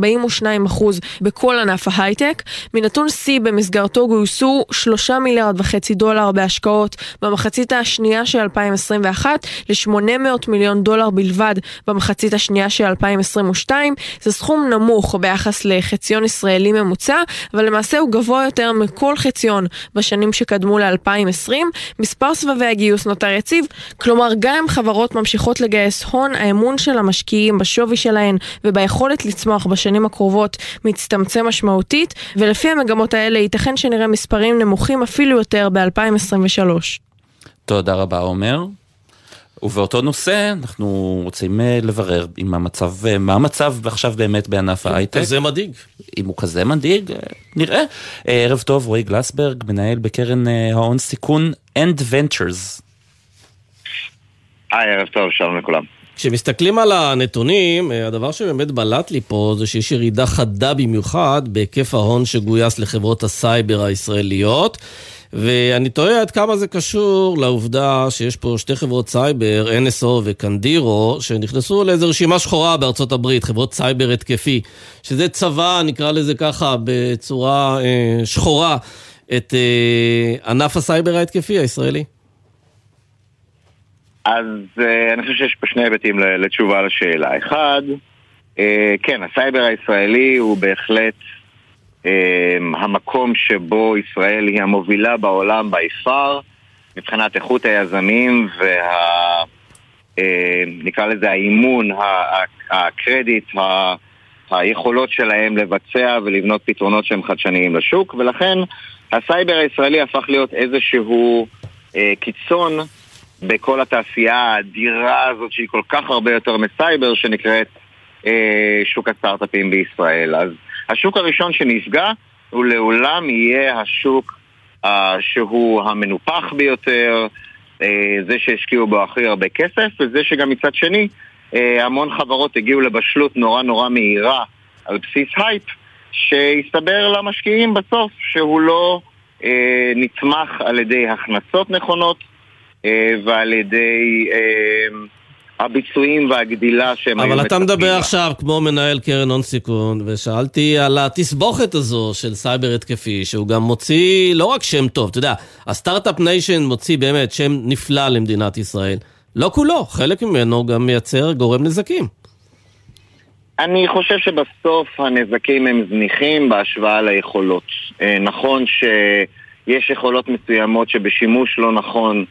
S14: בכל ענף ההייטק. מנתון שיא במסגרתו גויסו 3 מיליארד וחצי דולר בהשקעות במחצית השנייה של 2021 ל-800 מיליון דולר בלבד במחצית השנייה של 2022. זה סכום נמוך ביחס לחציון ישראלי ממוצע, אבל למעשה הוא גבוה יותר מכל חציון בשנים שקדמו ל-2020. מספר סבבי הגיוס נותר יציב, כלומר גם אם חברות ממשיכות לגייס הון, האמון של המשקיעים בשווי שלהן וביכולת לצמוח בשנים הקרובות מצטמצם משמעותית, ולפי המגמות האלה ייתכן שנראה מספרים נמוכים אפילו יותר ב-2023.
S11: תודה רבה עומר. ובאותו נושא אנחנו רוצים אה, לברר אם המצב, אה, מה המצב עכשיו באמת בענף ההייטק.
S10: כזה מדאיג.
S11: אם הוא כזה מדאיג, אה, נראה. ערב טוב, רועי גלסברג, מנהל בקרן ההון סיכון End Ventures.
S15: היי, ערב טוב, שלום לכולם.
S10: כשמסתכלים על הנתונים, הדבר שבאמת בלט לי פה זה שיש ירידה חדה במיוחד בהיקף ההון שגויס לחברות הסייבר הישראליות. ואני תוהה עד כמה זה קשור לעובדה שיש פה שתי חברות סייבר, NSO וקנדירו, שנכנסו לאיזו רשימה שחורה בארצות הברית, חברות סייבר התקפי, שזה צבע, נקרא לזה ככה, בצורה אה, שחורה, את אה, ענף הסייבר ההתקפי הישראלי.
S15: אז אה, אני חושב שיש פה שני היבטים לתשובה לשאלה. אחד, אה, כן, הסייבר הישראלי הוא בהחלט המקום שבו ישראל היא המובילה בעולם by far מבחינת איכות היזמים וה... אמ, נקרא לזה האימון, הקרדיט, היכולות שלהם לבצע ולבנות פתרונות שהם חדשניים לשוק ולכן הסייבר הישראלי הפך להיות איזשהו אה, קיצון בכל התעשייה האדירה הזאת שהיא כל כך הרבה יותר מסייבר שנקראת אה, שוק הסטארט-אפים בישראל. אז השוק הראשון שנפגע הוא לעולם יהיה השוק אה, שהוא המנופח ביותר, אה, זה שהשקיעו בו הכי הרבה כסף, וזה שגם מצד שני אה, המון חברות הגיעו לבשלות נורא נורא מהירה על בסיס הייפ, שהסתבר למשקיעים בסוף שהוא לא uh, נצמח על ידי הכנסות נכונות uh, ועל ידי... Uh, הביצועים והגדילה שהם
S10: היו אבל אתה מדבר עכשיו כמו מנהל קרן הון סיכון, ושאלתי על התסבוכת הזו של סייבר התקפי, שהוא גם מוציא לא רק שם טוב, אתה יודע, ה Startup Nation מוציא באמת שם נפלא למדינת ישראל. לא כולו, חלק ממנו גם מייצר גורם נזקים.
S15: אני חושב שבסוף הנזקים הם זניחים בהשוואה ליכולות. אה, נכון שיש יכולות מסוימות שבשימוש לא נכון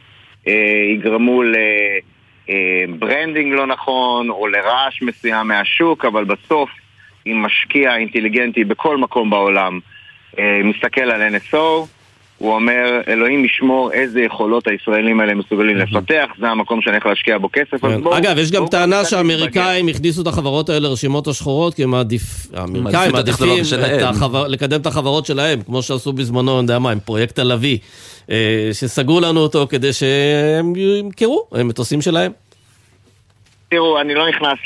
S15: אה, יגרמו ל... branding לא נכון או לרעש מסוים מהשוק, אבל בסוף אם משקיע אינטליגנטי בכל מקום בעולם אה, מסתכל על NSO, הוא אומר, אלוהים ישמור איזה יכולות הישראלים האלה מסוגלים לפתח, זה המקום שאני הולך להשקיע בו כסף, אז
S10: כן.
S15: בואו...
S10: אגב, יש גם
S15: בואו
S10: טענה שהאמריקאים הכניסו את החברות האלה לרשימות השחורות, כי הם. האמריקאים מעדיפים לקדם את החברות שלהם, כמו שעשו בזמנו, אני יודע מה, עם פרויקט הלוי, אה, שסגרו לנו אותו כדי שהם ימכרו מטוסים שלהם.
S15: תראו, אני לא נכנס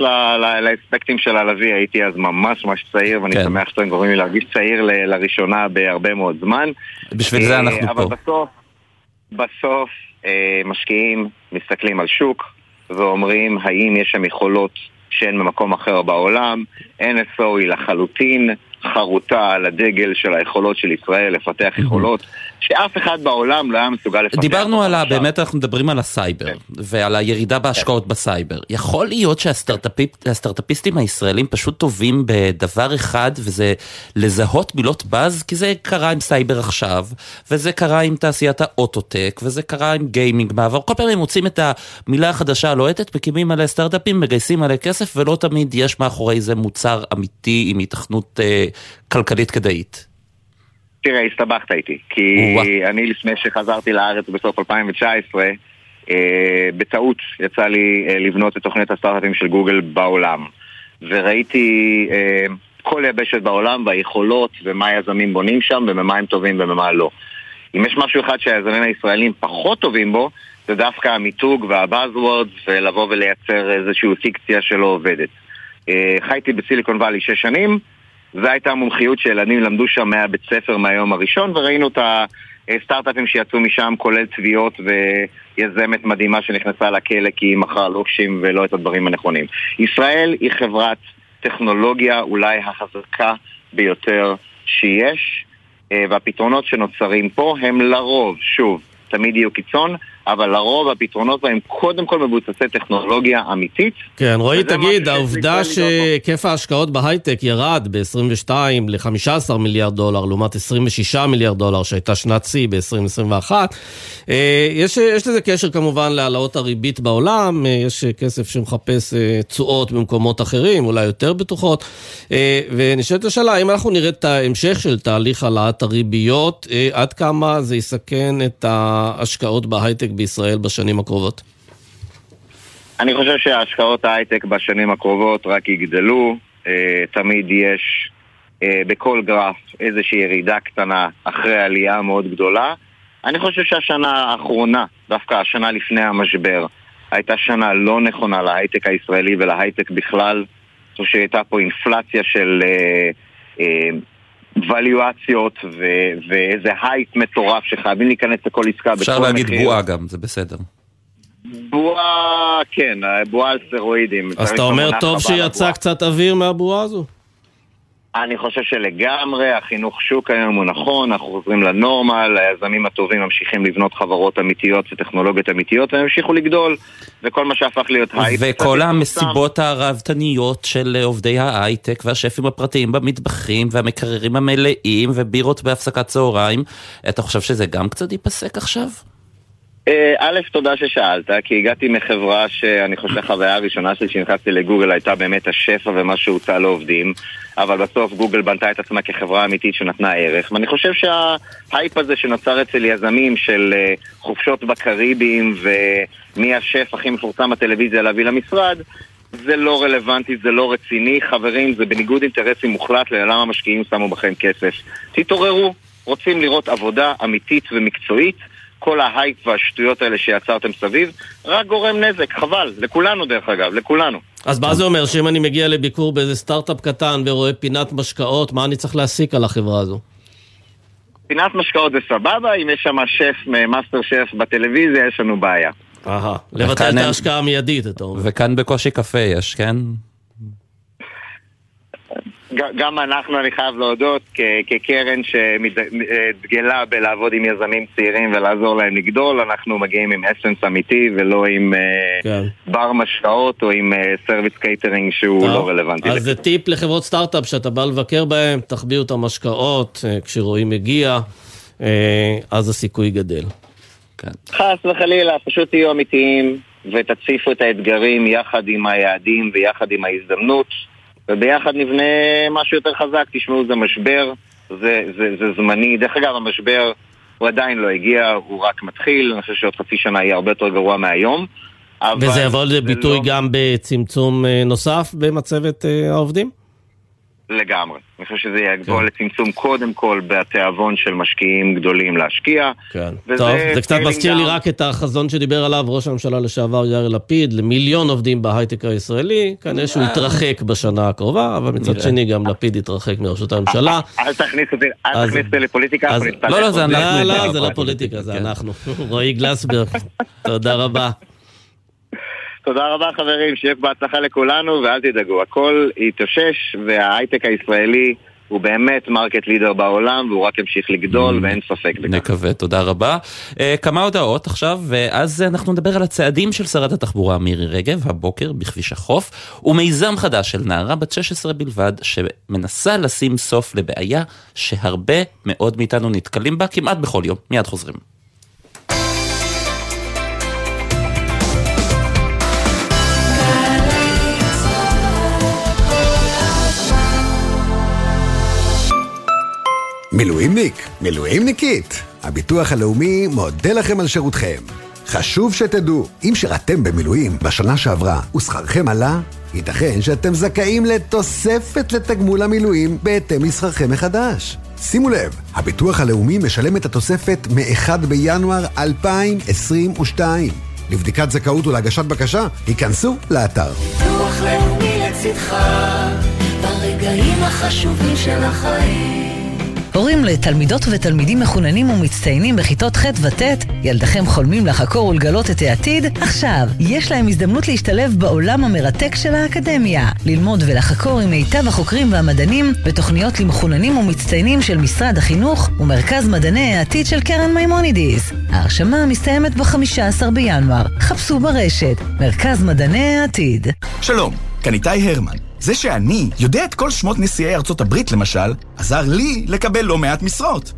S15: לאספקטים של הלוי, הייתי אז ממש ממש צעיר, ואני
S11: כן.
S15: שמח שאתם גורמים לי להרגיש צעיר ל- לראשונה בהרבה מאוד זמן.
S11: בשביל זה
S15: אה,
S11: אנחנו
S15: אבל
S11: פה.
S15: בסוף, בסוף אה, משקיעים מסתכלים על שוק ואומרים האם יש שם יכולות שאין במקום אחר בעולם. NSO היא לחלוטין חרוטה על הדגל של היכולות של ישראל לפתח יכולות שאף אחד בעולם לא היה מסוגל לפתח.
S11: דיברנו על ה... באמת אנחנו מדברים על הסייבר, ועל הירידה בהשקעות בסייבר. יכול להיות שהסטארט-אפיסטים הישראלים פשוט טובים בדבר אחד, וזה לזהות מילות באז, כי זה קרה עם סייבר עכשיו, וזה קרה עם תעשיית האוטוטק, וזה קרה עם גיימינג בעבר. כל פעם הם מוצאים את המילה החדשה הלוהטת, מקימים עליה סטארט-אפים, מגייסים עליה כסף, ולא תמיד יש מאחורי זה מוצר אמיתי עם היתכנות אה, כלכלית כדאית.
S15: תראה, הסתבכת איתי, כי אני לפני שחזרתי לארץ בסוף 2019, אה, בטעות יצא לי אה, לבנות את תוכנית הסטארט-אפים של גוגל בעולם. וראיתי אה, כל יבשת בעולם והיכולות ומה היזמים בונים שם ובמה הם טובים ובמה לא. אם יש משהו אחד שהיזמים הישראלים פחות טובים בו, זה דווקא המיתוג והבאזוורדס ולבוא ולייצר איזושהי פיקציה שלא עובדת. חייתי בסיליקון וואלי שש שנים, זו הייתה המומחיות שילדים למדו שם מהבית ספר מהיום הראשון, וראינו את הסטארט-אפים שיצאו משם, כולל תביעות ויזמת מדהימה שנכנסה לכלא כי היא מכרה לוקשים ולא את הדברים הנכונים. ישראל היא חברת טכנולוגיה אולי החזקה ביותר שיש, אה, והפתרונות שנוצרים פה הם לרוב, שוב, תמיד יהיו קיצון, אבל לרוב הפתרונות בהם קודם כל מבוססי טכנולוגיה אמיתית.
S10: כן, רועי, תגיד, העובדה שהיקף ההשקעות בהייטק ירד ב-22 ל-15 מיליארד דולר, לעומת 26 מיליארד דולר שהייתה שנת שיא ב-2021, יש, יש לזה קשר כמובן להעלאות הריבית בעולם, אה, יש כסף שמחפש אה, תשואות במקומות אחרים, אולי יותר בטוחות, אה, ונשאלת השאלה, האם אנחנו נראה את ההמשך של תהליך העלאת הריביות, אה, עד כמה זה יסכן את ההשקעות בהייטק בישראל בשנים הקרובות?
S15: אני חושב שהשקעות ההייטק בשנים הקרובות רק יגדלו, אה, תמיד יש אה, בכל גרף איזושהי ירידה קטנה אחרי עלייה מאוד גדולה. אני חושב שהשנה האחרונה, דווקא השנה לפני המשבר, הייתה שנה לא נכונה להייטק הישראלי ולהייטק בכלל. אני חושב שהייתה פה אינפלציה של אה, ווליואציות ו- ואיזה הייפ מטורף שחייבים להיכנס לכל עסקה
S11: אפשר
S15: בכל
S11: להגיד
S15: מחיר.
S11: בועה גם, זה בסדר.
S15: בועה, כן, בועה על סטרואידים.
S10: אז אתה אומר טוב שיצא. קצת אוויר מהבועה הזו?
S15: אני חושב שלגמרי החינוך שוק היום הוא נכון, אנחנו חוזרים ל normal, היזמים הטובים ממשיכים לבנות חברות אמיתיות וטכנולוגיות אמיתיות והם ימשיכו לגדול, וכל מה שהפך להיות הייפ. קצת
S11: וכל. המסיבות הראוותניות של עובדי ההייטק והשפים הפרטיים במטבחים והמקררים המלאים ובירות בהפסקת צהריים, אתה חושב שזה גם קצת ייפסק עכשיו?
S15: אה, א', תודה ששאלת, כי הגעתי מחברה שאני חושב שהחוויה הראשונה שלי כשנכנסתי לגוגל הייתה באמת השפע ומה שהוצע לעובדים, אבל בסוף גוגל בנתה את עצמה כחברה אמיתית שנתנה ערך, ואני חושב שההייפ הזה שנוצר אצל יזמים של אה, חופשות בקריבים ומי השף הכי מפורסם בטלוויזיה להביא למשרד, זה לא רלוונטי, זה לא רציני, חברים, זה בניגוד אינטרסים מוחלט ללמה המשקיעים שמו בכם כסף. תתעוררו, רוצים לראות עבודה אמיתית ומקצועית, כל ההייפ והשטויות האלה שיצרתם סביב, רק גורם נזק, חבל, לכולנו דרך אגב, לכולנו.
S10: אז מה זה אומר, שאם אני מגיע לביקור באיזה סטארט-אפ קטן ורואה פינת משקאות, מה אני צריך להסיק על החברה הזו?
S15: פינת משקאות זה סבבה, אם יש שם שף, מאסטר שף בטלוויזיה, יש לנו בעיה.
S10: אהה, לבטל את ההשקעה המיידית, אתה אומר.
S11: וכאן בקושי קפה יש, כן?
S15: גם אנחנו, אני חייב להודות, כקרן שדגלה בלעבוד עם יזמים צעירים ולעזור להם לגדול, אנחנו מגיעים עם essence אמיתי ולא עם אה,
S10: כן.
S15: בר משקאות או עם service קייטרינג שהוא
S10: טוב,
S15: לא רלוונטי.
S10: אז זה טיפ לחברות סטארט-אפ שאתה בא לבקר בהם, תחביאו את המשקאות, אה, כשרואים מגיע, אה, אז הסיכוי גדל.
S15: חס וחלילה, פשוט תהיו אמיתיים ותציפו את האתגרים יחד עם היעדים ויחד עם ההזדמנות. וביחד נבנה משהו יותר חזק. תשמעו, זה משבר, זה, זה, זה זמני. דרך אגב, המשבר הוא עדיין לא הגיע, הוא רק מתחיל, אני חושב שעוד חצי שנה יהיה הרבה יותר גרוע מהיום.
S10: וזה יבוא לידי ביטוי לא... גם בצמצום אה, נוסף במצבת אה, העובדים?
S15: לגמרי. אני חושב שזה יגבול כן. לצמצום קודם כל בתיאבון של משקיעים גדולים להשקיע.
S10: כן. טוב, זה קצת מזכיר לי רק את החזון שדיבר עליו ראש הממשלה לשעבר יאיר לפיד, למיליון עובדים בהייטק הישראלי. כנראה שהוא יתרחק בשנה הקרובה, אבל מצד שני גם לפיד יתרחק מראשות הממשלה.
S15: אל תכניס אותי לפוליטיקה.
S10: לא, לא, זה אנחנו. לא, לא, זה לא פוליטיקה, זה אנחנו. [LAUGHS] רועי גלסברג, תודה רבה.
S15: תודה רבה חברים, שיהיה בהצלחה לכולנו, ואל תדאגו, הכל יתאושש, וההייטק הישראלי הוא באמת market leader בעולם, והוא רק ימשיך לגדול, mm. ואין ספק בכך.
S11: נקווה, תודה רבה. Uh, כמה הודעות עכשיו, ואז אנחנו נדבר על הצעדים של שרת התחבורה מירי רגב, הבוקר בכביש החוף, ומיזם חדש של נערה בת 16 בלבד, שמנסה לשים סוף לבעיה שהרבה מאוד מאיתנו נתקלים בה כמעט בכל יום. מיד חוזרים.
S16: מילואימניק, מילואימניקית, הביטוח הלאומי מודה לכם על שירותכם. חשוב שתדעו, אם שירתם במילואים בשנה שעברה ושכרכם עלה, ייתכן שאתם זכאים לתוספת לתגמול המילואים בהתאם לשכרכם מחדש. שימו לב, הביטוח הלאומי משלם את התוספת מ-1 בינואר 2022. לבדיקת זכאות ולהגשת בקשה, היכנסו לאתר.
S17: ביטוח לאומי לצדך, ברגעים החשובים של החיים.
S18: הורים לתלמידות ותלמידים מחוננים ומצטיינים בכיתות ח' וט', ילדיכם חולמים לחקור ולגלות את העתיד? עכשיו, יש להם הזדמנות להשתלב בעולם המרתק של האקדמיה. ללמוד ולחקור עם מיטב החוקרים והמדענים בתוכניות למחוננים ומצטיינים של משרד החינוך ומרכז מדעני העתיד של קרן מימונידיס. ההרשמה מסתיימת ב-15 בינואר. חפשו ברשת, מרכז מדעני העתיד.
S19: שלום, כאן איתי הרמן. זה שאני יודע את כל שמות נשיאי ארצות הברית, למשל, עזר לי לקבל לא מעט משרות.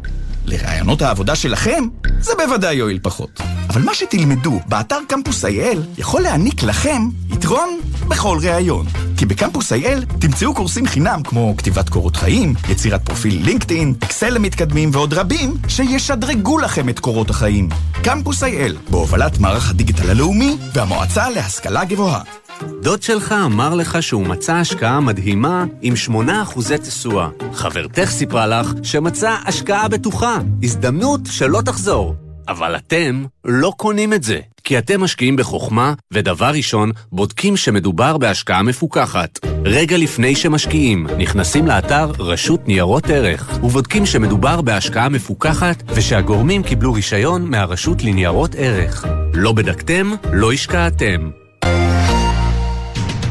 S19: לרעיונות העבודה שלכם, זה בוודאי יועיל פחות. אבל מה שתלמדו באתר קמפוס אייל יכול להעניק לכם יתרון בכל ראיון. כי בקמפוס אייל תמצאו קורסים חינם כמו כתיבת קורות חיים, יצירת פרופיל לינקדאין, אקסל למתקדמים ועוד רבים שישדרגו לכם את קורות החיים. קמפוס אייל, בהובלת מערך הדיגיטל הלאומי והמועצה להשכלה גבוהה.
S20: דוד שלך אמר לך שהוא מצא השקעה מדהימה עם 8% תשואה. חברתך סיפרה לך שמצא השקעה בטוחה, הזדמנות שלא תחזור. אבל אתם לא קונים את זה, כי אתם משקיעים בחוכמה, ודבר ראשון, בודקים שמדובר בהשקעה מפוקחת. רגע לפני שמשקיעים, נכנסים לאתר רשות ניירות ערך, ובודקים שמדובר בהשקעה מפוקחת, ושהגורמים קיבלו רישיון מהרשות לניירות ערך. לא בדקתם, לא השקעתם.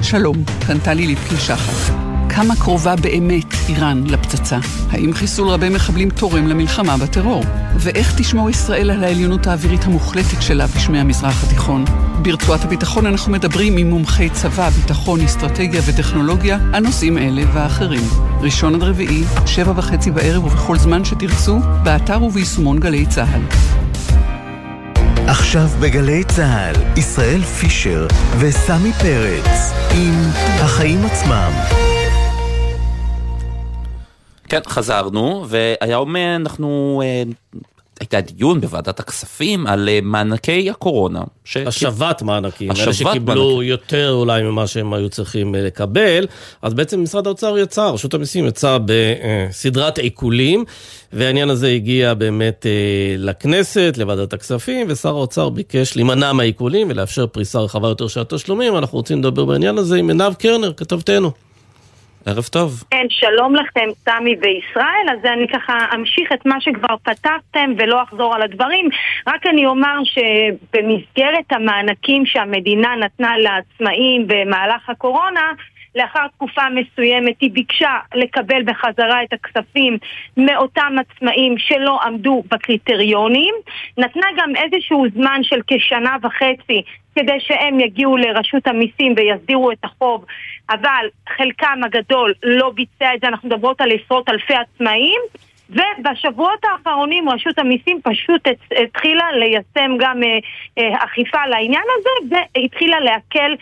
S21: שלום, כאן טלי ליפקין שחר. כמה קרובה באמת איראן לפצצה? האם חיסול רבי מחבלים תורם למלחמה בטרור? ואיך תשמור ישראל על העליונות האווירית המוחלטת שלה בשמי המזרח התיכון? ברצועת הביטחון אנחנו מדברים עם מומחי צבא, ביטחון, אסטרטגיה וטכנולוגיה על נושאים אלה ואחרים. ראשון עד רביעי, שבע וחצי בערב ובכל זמן שתרצו, באתר וביישומון גלי צה"ל.
S1: עכשיו בגלי צה"ל, ישראל פישר וסמי פרץ עם החיים עצמם.
S11: כן, חזרנו, והיום אנחנו אה, הייתה דיון בוועדת הכספים על אה, מענקי הקורונה.
S10: ש... השבת מענקים, השבת אלה שקיבלו מענקים. יותר אולי ממה שהם היו צריכים אה, לקבל. אז בעצם משרד האוצר יצא, רשות המיסים יצא בסדרת עיקולים, והעניין הזה הגיע באמת אה, לכנסת, לוועדת הכספים, ושר האוצר ביקש להימנע מהעיקולים ולאפשר פריסה רחבה יותר של התשלומים. אנחנו רוצים לדבר בעניין הזה עם עינב קרנר, כתבתנו.
S11: ערב טוב.
S6: כן, שלום לכם, סמי וישראל. אז אני ככה אמשיך את מה שכבר פתחתם ולא אחזור על הדברים. רק אני אומר שבמסגרת המענקים שהמדינה נתנה לעצמאים במהלך הקורונה, לאחר תקופה מסוימת היא ביקשה לקבל בחזרה את הכספים מאותם עצמאים שלא עמדו בקריטריונים. נתנה גם איזשהו זמן של כשנה וחצי כדי שהם יגיעו לרשות המיסים ויסדירו את החוב, אבל חלקם הגדול לא ביצע את זה, אנחנו מדברות על עשרות אלפי עצמאים. ובשבועות האחרונים רשות המיסים פשוט התחילה ליישם גם אה, אה, אכיפה לעניין הזה והתחילה להקל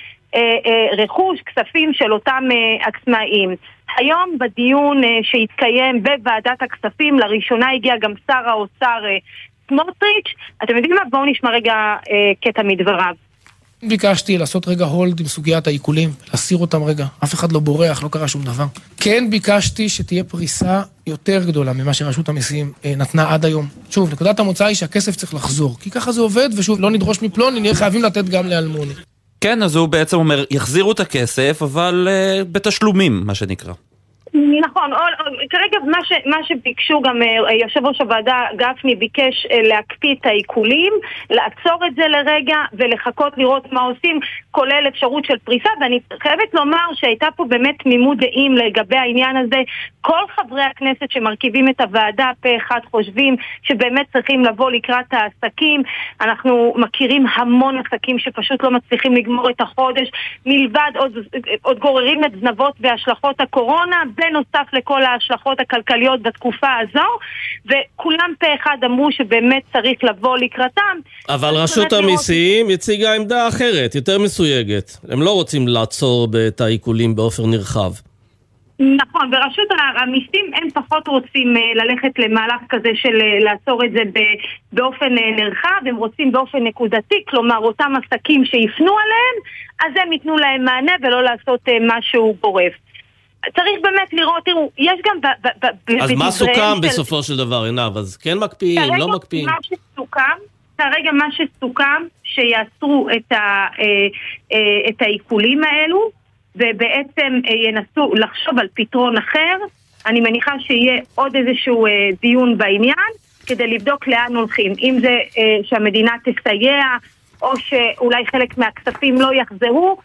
S6: רכוש, כספים של אותם עצמאים. היום בדיון שהתקיים בוועדת הכספים, לראשונה הגיע גם שר האוצר סמוטריץ'. אתם יודעים מה? בואו נשמע רגע קטע מדבריו.
S22: ביקשתי לעשות רגע הולד עם סוגיית העיקולים, להסיר אותם רגע, אף אחד לא בורח, לא קרה שום דבר. כן ביקשתי שתהיה פריסה יותר גדולה ממה שרשות המיסים אה, נתנה עד היום. שוב, נקודת המוצא היא שהכסף צריך לחזור, כי ככה זה עובד, ושוב, לא נדרוש מפלוני, נהיה חייבים לתת גם לאלמוני.
S11: כן, אז הוא בעצם אומר, יחזירו את הכסף, אבל uh, בתשלומים, מה שנקרא.
S6: נכון, כרגע מה, ש, מה שביקשו גם אה, יושב ראש הוועדה גפני ביקש אה, להקפיא את העיקולים, לעצור את זה לרגע ולחכות לראות מה עושים, כולל אפשרות של פריסה, ואני חייבת לומר שהייתה פה באמת תמימות דעים לגבי העניין הזה. כל חברי הכנסת שמרכיבים את הוועדה פה אחד חושבים שבאמת צריכים לבוא לקראת העסקים. אנחנו מכירים המון עסקים שפשוט לא מצליחים לגמור את החודש, מלבד עוד, עוד גוררים את זנבות והשלכות הקורונה. בנוסף לכל ההשלכות הכלכליות בתקופה הזו, וכולם פה אחד אמרו שבאמת צריך לבוא לקראתם.
S10: אבל רשות המיסים לראות... הציגה עמדה אחרת, יותר מסויגת. הם לא רוצים לעצור את העיקולים באופן נרחב.
S6: נכון, ורשות המיסים הם פחות רוצים אה, ללכת למהלך כזה של אה, לעצור את זה באופן אה, נרחב, הם רוצים באופן נקודתי, כלומר אותם עסקים שיפנו עליהם, אז הם ייתנו להם מענה ולא לעשות משהו גורף. צריך באמת לראות, תראו, יש גם
S10: אז מה סוכם של... בסופו של דבר, עינב? אז כן מקפיאים, לא מקפיאים?
S6: מה שסוכם, כרגע מה שסוכם, שיעצרו את, ה, אה, אה, את העיקולים האלו, ובעצם אה, ינסו לחשוב על פתרון אחר. אני מניחה שיהיה עוד איזשהו דיון בעניין, כדי לבדוק לאן הולכים. אם זה שהמדינה תסייע, או שאולי חלק מהכספים לא יחזרו,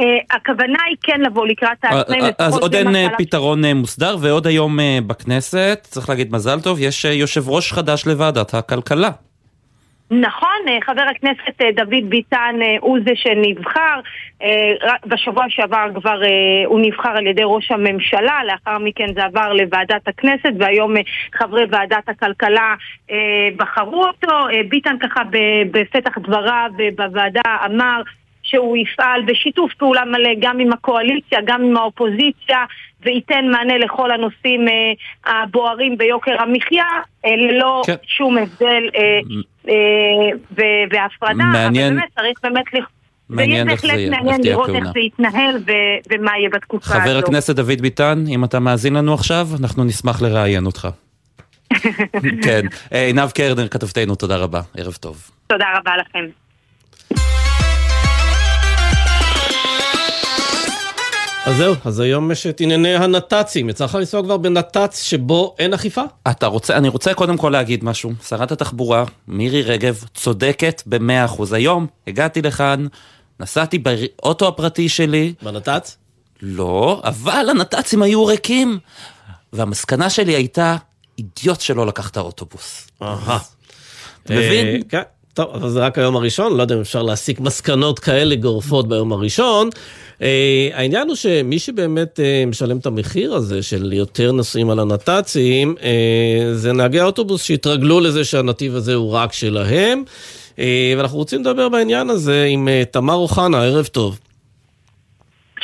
S6: אה, הכוונה היא כן לבוא לקראת
S11: אה, העצמאים. אה, אז עוד אין פתרון מוסדר, ועוד היום בכנסת, צריך להגיד מזל טוב, יש יושב ראש חדש לוועדת הכלכלה.
S6: נכון, חבר הכנסת דוד ביטן הוא זה שנבחר, בשבוע שעבר כבר הוא נבחר על ידי ראש הממשלה, לאחר מכן זה עבר לוועדת הכנסת והיום חברי ועדת הכלכלה בחרו אותו. ביטן ככה בפתח דבריו בוועדה אמר שהוא יפעל בשיתוף פעולה מלא גם עם הקואליציה, גם עם האופוזיציה, וייתן מענה לכל הנושאים אה, הבוערים ביוקר המחיה, אה, ללא כן. שום הבדל אה, אה, והפרדה.
S11: מעניין.
S6: אבל באמת צריך באמת... מעניין איך זה יהיה, מעניין לראות איך זה יתנהל ו- ומה יהיה בתקופה
S11: חבר הזאת. חבר הכנסת דוד ביטן, אם אתה מאזין לנו עכשיו, אנחנו נשמח לראיין אותך. [LAUGHS] כן. אה, עינב קרנר, כתבתנו, תודה רבה. ערב טוב.
S6: תודה רבה לכם.
S10: אז זהו, אז היום יש את ענייני הנת"צים. יצא לך לנסוע כבר בנת"צ שבו אין אכיפה?
S11: אתה רוצה, אני רוצה קודם כל להגיד משהו. שרת התחבורה, מירי רגב, צודקת במאה אחוז. היום הגעתי לכאן, נסעתי באוטו הפרטי שלי.
S10: בנת"צ?
S11: לא, אבל הנת"צים היו ריקים. והמסקנה שלי הייתה, אידיוט שלא לקח את האוטובוס.
S10: אהה. מבין? אה, כן. טוב, אבל זה רק היום הראשון, לא יודע אם אפשר להסיק מסקנות כאלה גורפות ביום הראשון. Uh, העניין הוא שמי שבאמת uh, משלם את המחיר הזה של יותר נוסעים על הנת"צים, uh, זה נהגי האוטובוס שהתרגלו לזה שהנתיב הזה הוא רק שלהם. Uh, ואנחנו רוצים לדבר בעניין הזה עם uh, תמר אוחנה, ערב טוב.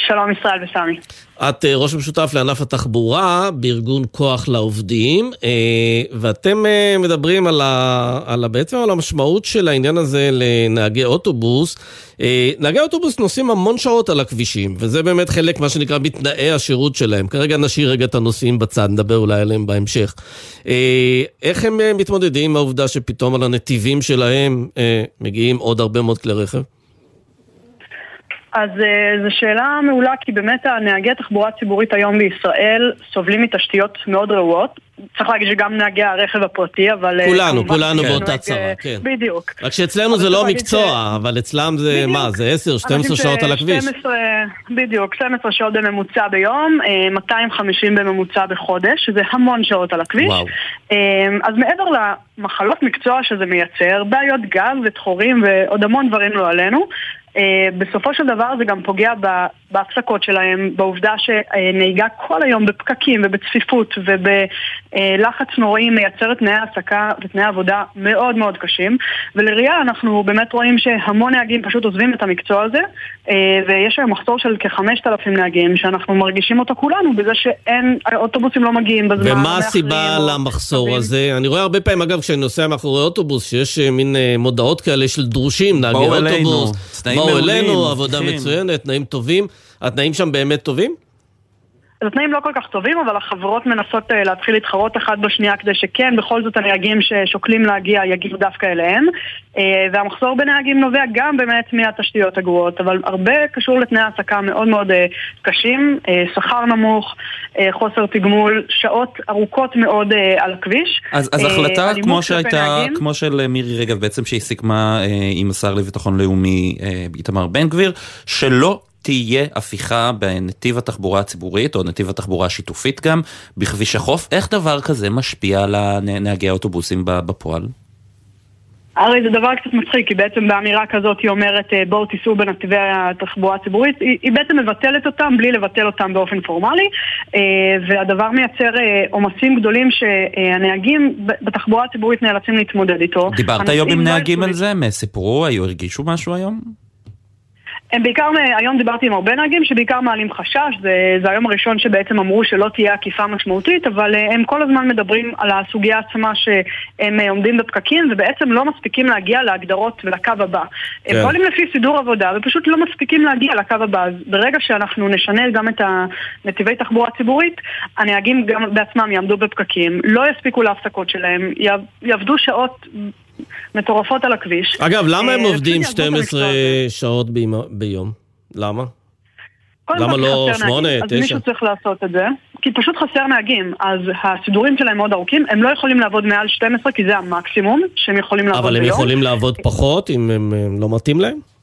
S23: שלום ישראל וסמי.
S10: את אה, ראש משותף לענף התחבורה בארגון כוח לעובדים, אה, ואתם אה, מדברים על, ה, על ה, בעצם על המשמעות של העניין הזה לנהגי אוטובוס. נהגי אוטובוס נוסעים המון שעות על הכבישים, וזה באמת חלק, מה שנקרא, מתנאי השירות שלהם. כרגע נשאיר רגע את הנוסעים בצד, נדבר אולי עליהם בהמשך. איך הם מתמודדים עם העובדה שפתאום על הנתיבים שלהם מגיעים עוד הרבה מאוד כלי רכב?
S23: אז uh, זו שאלה מעולה, כי באמת הנהגי התחבורה הציבורית היום בישראל סובלים מתשתיות מאוד רעועות. צריך להגיד שגם נהגי הרכב הפרטי, אבל...
S10: אה, כולנו, כולנו באותה צרה, כן.
S23: בדיוק.
S10: רק שאצלנו זה לא מקצוע, ש... אבל אצלם זה בדיוק. מה, זה 10-12 שעות על הכביש.
S23: 12, בדיוק, 12 שעות בממוצע ביום, 250 אה, בממוצע בחודש, שזה המון שעות על הכביש. וואו. אז מעבר למחלות מקצוע שזה מייצר, בעיות גב ותחורים ועוד המון דברים לא עלינו, אה, בסופו של דבר זה גם פוגע בהפסקות שלהם, בעובדה שנהיגה כל היום בפקקים ובצפיפות ובלחץ נוראי מייצרת תנאי העסקה ותנאי עבודה מאוד מאוד קשים. ולראייה אנחנו באמת רואים שהמון נהגים פשוט עוזבים את המקצוע הזה, אה, ויש היום מחסור של כ-5,000 נהגים, שאנחנו מרגישים אותו כולנו בזה שאין, האוטובוסים לא מגיעים בזמן.
S10: ומה הסיבה למחסור הזה? אני רואה הרבה פעמים, אגב, כשאני נוסע מאחורי אוטובוס, שיש אה, מין אה, מודעות כאלה של דרושים, נהגי אוטובוס.
S11: מעולים,
S10: אלינו, עבודה
S11: כן.
S10: מצוינת, תנאים טובים. התנאים שם באמת טובים?
S23: אז התנאים לא כל כך טובים, אבל החברות מנסות אה, להתחיל להתחרות אחת בשנייה כדי שכן, בכל זאת הנהגים ששוקלים להגיע יגיעו דווקא אליהם. אה, והמחסור בנהגים נובע גם באמת מהתשתיות הגרועות, אבל הרבה קשור לתנאי העסקה מאוד מאוד אה, קשים, שכר נמוך, חוסר תגמול, שעות ארוכות מאוד על הכביש.
S11: אז, אז החלטה כמו שהייתה. כמו של מירי רגב בעצם שהיא סיכמה עם השר לביטחון לאומי איתמר בן גביר, שלא תהיה הפיכה בנתיב התחבורה הציבורית או נתיב התחבורה השיתופית גם בכביש החוף, איך דבר כזה משפיע על נהגי האוטובוסים בפועל?
S23: הרי זה דבר קצת מצחיק, כי בעצם באמירה כזאת היא אומרת אה, בואו תיסעו בנתיבי התחבורה הציבורית, היא, היא בעצם מבטלת אותם בלי לבטל אותם באופן פורמלי, אה, והדבר מייצר אה, עומסים גדולים שהנהגים בתחבורה הציבורית נאלצים להתמודד איתו.
S11: דיברת היום עם
S23: לא
S11: נהגים על זה? הם סיפרו? היו הרגישו משהו היום?
S23: הם בעיקר, היום דיברתי עם הרבה נהגים שבעיקר מעלים חשש, זה, זה היום הראשון שבעצם אמרו שלא תהיה עקיפה משמעותית, אבל אה, הם כל הזמן מדברים על הסוגיה עצמה שהם אה, עומדים בפקקים ובעצם לא מספיקים להגיע להגדרות ולקו הבא. הם
S24: כן.
S23: פועלים לפי סידור עבודה ופשוט לא מספיקים להגיע לקו הבא, אז ברגע שאנחנו נשנה גם את הנתיבי תחבורה ציבורית, הנהגים גם בעצמם יעמדו בפקקים, לא יספיקו להפסקות שלהם, יעב- יעבדו שעות מטורפות על הכביש.
S10: אגב, למה הם
S23: אה,
S10: עובדים
S23: פשוט יעזבו את
S10: 12
S23: המקצוע
S10: שעות ביום? למה? למה לא
S23: חסר
S10: שמונה,
S23: נהגים,
S10: תשע?
S23: אז מישהו צריך לעשות את זה, כי פשוט חסר נהגים, אז הסידורים שלהם מאוד ארוכים, הם לא יכולים לעבוד מעל 12 כי זה המקסימום שהם יכולים לעבוד
S10: אבל הם
S23: ביום.
S10: יכולים לעבוד פחות אם הם לא מתאים להם?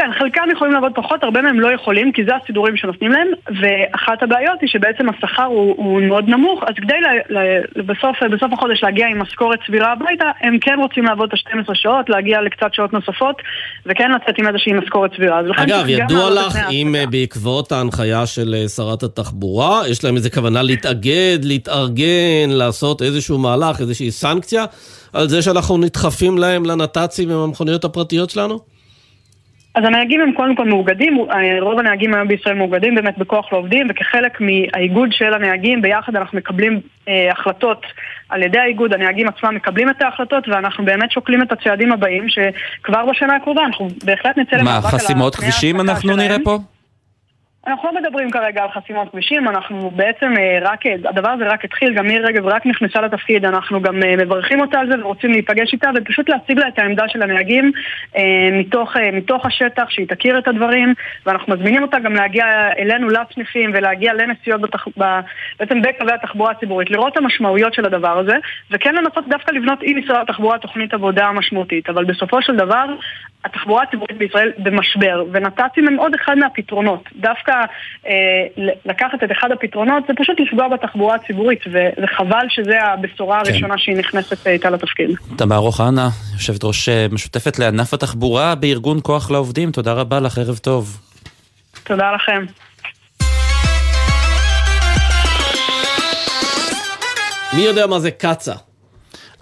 S23: כן, חלקם יכולים לעבוד פחות, הרבה מהם לא יכולים, כי זה הסידורים שנותנים להם, ואחת הבעיות היא שבעצם השכר הוא, הוא מאוד נמוך, אז כדי ל, ל, בסוף, בסוף החודש להגיע עם משכורת סבירה הביתה, הם כן רוצים לעבוד את ה-12 שעות, להגיע לקצת שעות נוספות, וכן לצאת עם איזושהי משכורת סבירה.
S10: אגב, ידוע לך אם אה, בעקבות ההנחיה של אה, שרת התחבורה, יש להם איזה כוונה להתאגד, להתארגן, לעשות איזשהו מהלך, איזושהי סנקציה, על זה שאנחנו נדחפים להם לנת"צים עם המכוניות הפרטיות שלנו?
S23: אז הנהגים הם קודם כל מאוגדים, אה, רוב הנהגים היום בישראל מאוגדים באמת בכוח לעובדים וכחלק מהאיגוד של הנהגים ביחד אנחנו מקבלים אה, החלטות על ידי האיגוד, הנהגים עצמם מקבלים את ההחלטות ואנחנו באמת שוקלים את הצעדים הבאים שכבר בשנה הקרובה אנחנו בהחלט נצא
S11: מה,
S23: למאבק על
S11: חסימות
S23: תנאי
S11: כבישים אנחנו
S23: שלהם.
S11: נראה פה?
S23: אנחנו לא מדברים כרגע על חסימות כבישים, אנחנו בעצם אה, רק, הדבר הזה רק התחיל, גם מירי רגב רק נכנסה לתפקיד, אנחנו גם אה, מברכים אותה על זה ורוצים להיפגש איתה ופשוט להציג לה את העמדה של הנהגים אה, מתוך, אה, מתוך השטח, שהיא תכיר את הדברים ואנחנו מזמינים אותה גם להגיע אלינו לסניפים ולהגיע לנסיעות בתח... ב... בעצם בקווי התחבורה הציבורית, לראות את המשמעויות של הדבר הזה וכן לנסות דווקא לבנות עם משרד התחבורה תוכנית עבודה משמעותית, אבל בסופו של דבר התחבורה הציבורית בישראל במשבר, ונת"צים הם עוד אחד מהפתרונות. דווקא אה, לקחת את אחד הפתרונות זה פשוט לפגוע בתחבורה הציבורית, וחבל שזה הבשורה
S11: כן.
S23: הראשונה שהיא נכנסת אה, איתה לתפקיד.
S11: תמר אוחנה, יושבת ראש אה, משותפת לענף התחבורה בארגון כוח לעובדים, תודה רבה לך, ערב טוב.
S23: תודה לכם.
S10: מי יודע מה זה קצה?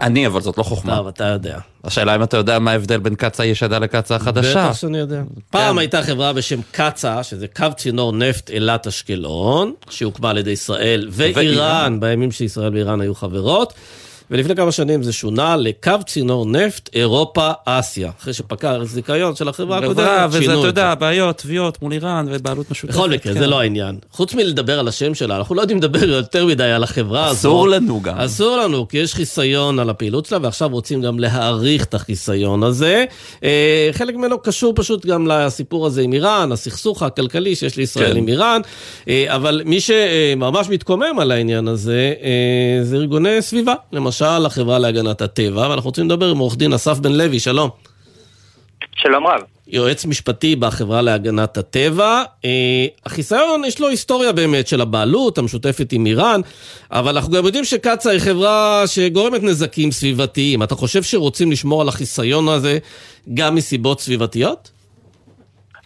S11: אני, אבל זאת לא חוכמה.
S10: טוב, אתה יודע.
S11: השאלה אם אתה יודע מה ההבדל בין קצא"א ישנה לקצא"א החדשה.
S10: בטח שאני יודע. פעם הייתה חברה בשם קצא"א, שזה קו צינור נפט אילת אשקלון, שהוקמה על ידי ישראל.
S11: ואיראן,
S10: בימים שישראל ואיראן היו חברות. ולפני כמה שנים זה שונה לקו צינור נפט אירופה-אסיה. אחרי שפקע הזיכיון של החברה הקודמת,
S11: וזה,
S10: שינו
S11: אתה
S10: את זה.
S11: יודע, בעיות, תביעות מול איראן ובעלות משותפת.
S10: בכל מקרה,
S11: כן.
S10: זה לא העניין. חוץ מלדבר על השם שלה, אנחנו לא יודעים לדבר יותר מדי על החברה הזאת.
S11: אסור לנו גם.
S10: אסור לנו, כי יש חיסיון על הפעילות שלה, ועכשיו רוצים גם להאריך את החיסיון הזה. אה, חלק ממנו קשור פשוט גם לסיפור הזה עם איראן, הסכסוך הכלכלי שיש לישראל
S11: כן.
S10: עם איראן, אה, אבל מי שממש מתקומם על העניין הזה, אה, זה ארגוני סביבה, למשל החברה להגנת הטבע, ואנחנו רוצים לדבר עם עורך דין אסף בן לוי, שלום.
S25: שלום רב.
S10: יועץ משפטי בחברה להגנת הטבע. אה, החיסיון, יש לו היסטוריה באמת של הבעלות המשותפת עם איראן, אבל אנחנו גם יודעים שקצא"א היא חברה שגורמת נזקים סביבתיים. אתה חושב שרוצים לשמור על החיסיון הזה גם מסיבות סביבתיות?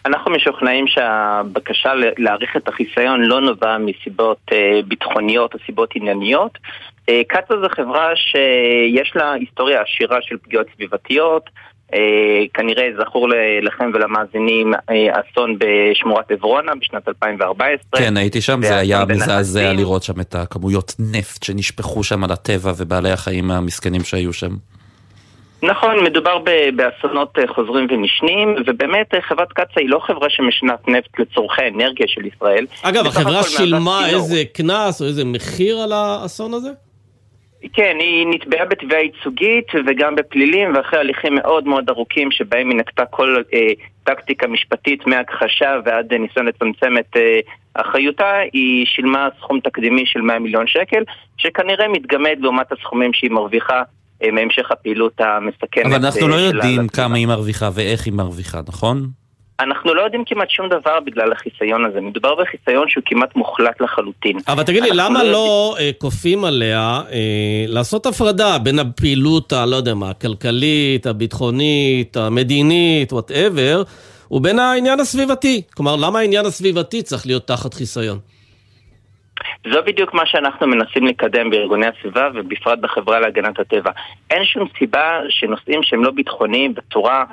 S25: אנחנו משוכנעים שהבקשה להאריך את החיסיון לא נובע מסיבות אה, ביטחוניות או סיבות ענייניות. אה, קצ"א זו חברה שיש לה היסטוריה עשירה של פגיעות סביבתיות. אה, כנראה זכור לכם ולמאזינים אה, אסון בשמורת עברונה בשנת 2014.
S11: כן, הייתי שם, זה היה מזעזע לראות שם את הכמויות נפט שנשפכו שם על הטבע ובעלי החיים המסכנים שהיו שם.
S25: נכון, מדובר באסונות חוזרים ונשנים, ובאמת חברת קצא"א היא לא חברה שמשנת נפט לצורכי האנרגיה של ישראל.
S10: אגב, החברה שילמה איזה קנס או איזה מחיר על האסון הזה?
S25: כן, היא נתבעה בתביעה ייצוגית וגם בפלילים ואחרי הליכים מאוד מאוד ארוכים שבהם היא נקטה כל אה, טקטיקה משפטית מהכחשה ועד אה, ניסיון לצמצם את אה, אחריותה, היא שילמה סכום תקדימי של 100 מיליון שקל שכנראה מתגמד לעומת הסכומים שהיא מרוויחה אה, מהמשך הפעילות המסכנת.
S11: אבל אנחנו לא יודעים כמה היא מרוויחה ואיך היא מרוויחה, נכון?
S25: אנחנו לא יודעים כמעט שום דבר בגלל החיסיון הזה. מדובר בחיסיון שהוא כמעט מוחלט לחלוטין.
S10: אבל תגידי, למה לא, לא אה, כופים עליה אה, לעשות הפרדה בין הפעילות, הלא יודע מה, הכלכלית, הביטחונית, המדינית, וואטאבר, ובין העניין הסביבתי? כלומר, למה העניין הסביבתי צריך להיות תחת חיסיון?
S25: זו בדיוק מה שאנחנו מנסים לקדם בארגוני הסביבה ובפרט בחברה להגנת הטבע. אין שום סיבה שנושאים שהם לא ביטחוניים בצורה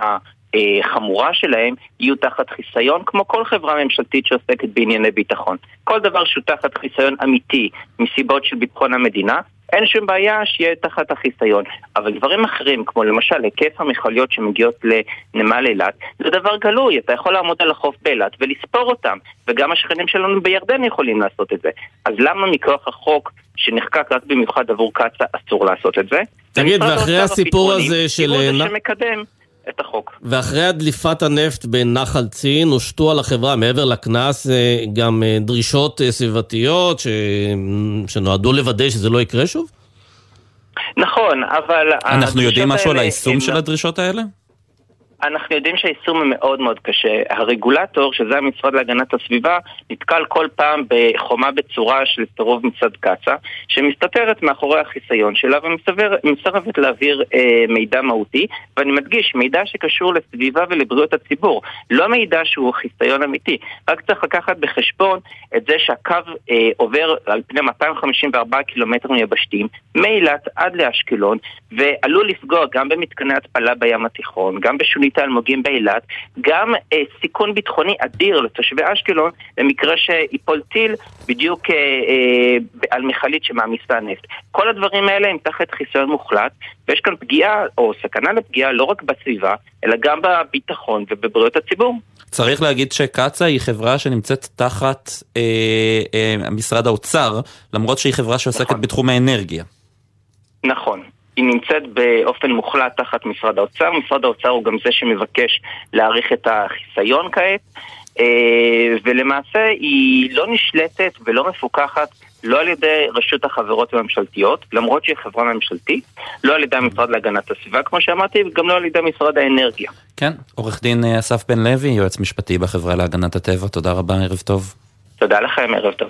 S25: החמורה שלהם יהיו תחת חיסיון, כמו כל חברה ממשלתית שעוסקת בענייני ביטחון. כל דבר שהוא תחת חיסיון אמיתי מסיבות של ביטחון המדינה, אין שום בעיה שיהיה תחת החיסיון. אבל דברים אחרים, כמו למשל היקף המכליות שמגיעות לנמל אילת, זה דבר גלוי, אתה יכול לעמוד על החוף באילת ולספור אותם, וגם השכנים שלנו בירדן יכולים לעשות את זה. אז למה מכוח החוק שנחקק רק במיוחד עבור קצא"א אסור לעשות את זה?
S10: תגיד, ואחרי הסיפור הזה של...
S25: הוא זה שמקדם את החוק.
S10: ואחרי הדליפת הנפט בנחל צין הושתו על החברה מעבר לקנס אה, גם אה, דרישות אה, סביבתיות ש... שנועדו לוודא שזה לא יקרה שוב?
S25: נכון, אבל...
S11: אנחנו יודעים משהו על היישום של הדרישות האלה?
S25: אנחנו יודעים שהיישום הוא מאוד מאוד קשה. הרגולטור, שזה המשרד להגנת הסביבה, נתקל כל פעם בחומה בצורה של סירוב מצד קצ"א, שמסתתרת מאחורי החיסיון שלה ומסרבת להעביר אה, מידע מהותי, ואני מדגיש, מידע שקשור לסביבה ולבריאות הציבור, לא מידע שהוא חיסיון אמיתי. רק צריך לקחת בחשבון את זה שהקו אה, עובר על פני 254 קילומטרים יבשתיים, מאילת עד לאשקלון, ועלול לפגוע גם במתקני התפלה בים התיכון, גם בשונית שליטה אלמוגים באילת, גם אה, סיכון ביטחוני אדיר לתושבי אשקלון במקרה שיפול טיל בדיוק אה, אה, על מכלית שמעמיסה נפט. כל הדברים האלה הם תחת חיסיון מוחלט, ויש כאן פגיעה או סכנה לפגיעה לא רק בסביבה, אלא גם בביטחון ובבריאות הציבור.
S11: צריך להגיד שקצא"א היא חברה שנמצאת תחת אה, אה, משרד האוצר, למרות שהיא חברה שעוסקת נכון. בתחום האנרגיה.
S25: נכון. היא נמצאת באופן מוחלט תחת משרד האוצר. משרד האוצר הוא גם זה שמבקש להאריך את החיסיון כעת, אה, ולמעשה היא לא נשלטת ולא מפוקחת לא על ידי רשות החברות הממשלתיות, למרות שהיא חברה ממשלתית, לא על ידי המשרד להגנת הסביבה, כמו שאמרתי, וגם לא על ידי משרד האנרגיה.
S11: כן, עורך דין אה, אסף בן לוי, יועץ משפטי בחברה להגנת הטבע, תודה רבה, ערב טוב.
S25: תודה לכם, ערב טוב.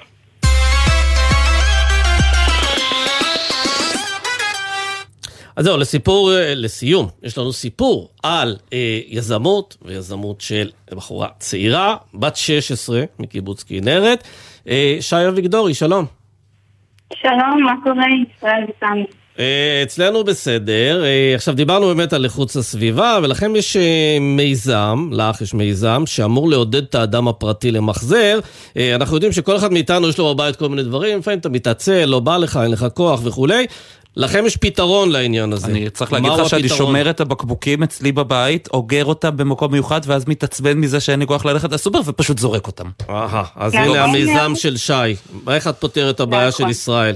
S10: אז זהו, לסיפור, אה, לסיום, יש לנו סיפור על אה, יזמות, ויזמות של בחורה צעירה, בת 16 מקיבוץ כנרת. אה, שי אביגדורי, שלום.
S24: שלום, מה קורה, ישראל וסמי?
S10: אה, אצלנו בסדר. אה, עכשיו, דיברנו באמת על איכות הסביבה, ולכם יש מיזם, לך יש מיזם, שאמור לעודד את האדם הפרטי למחזר. אנחנו יודעים שכל אחד מאיתנו יש לו בבית כל מיני דברים, לפעמים אתה מתעצל, לא בא לך, אין לך כוח וכולי. לכם יש פתרון לעניין הזה.
S11: אני צריך להגיד לך שאני שומר את הבקבוקים אצלי בבית, אוגר אותם במקום מיוחד, ואז מתעצבן מזה שאין לי כוח ללכת לסופר, ופשוט זורק אותם.
S10: אהה, אז הנה המיזם של שי. איך את פותרת את הבעיה של ישראל?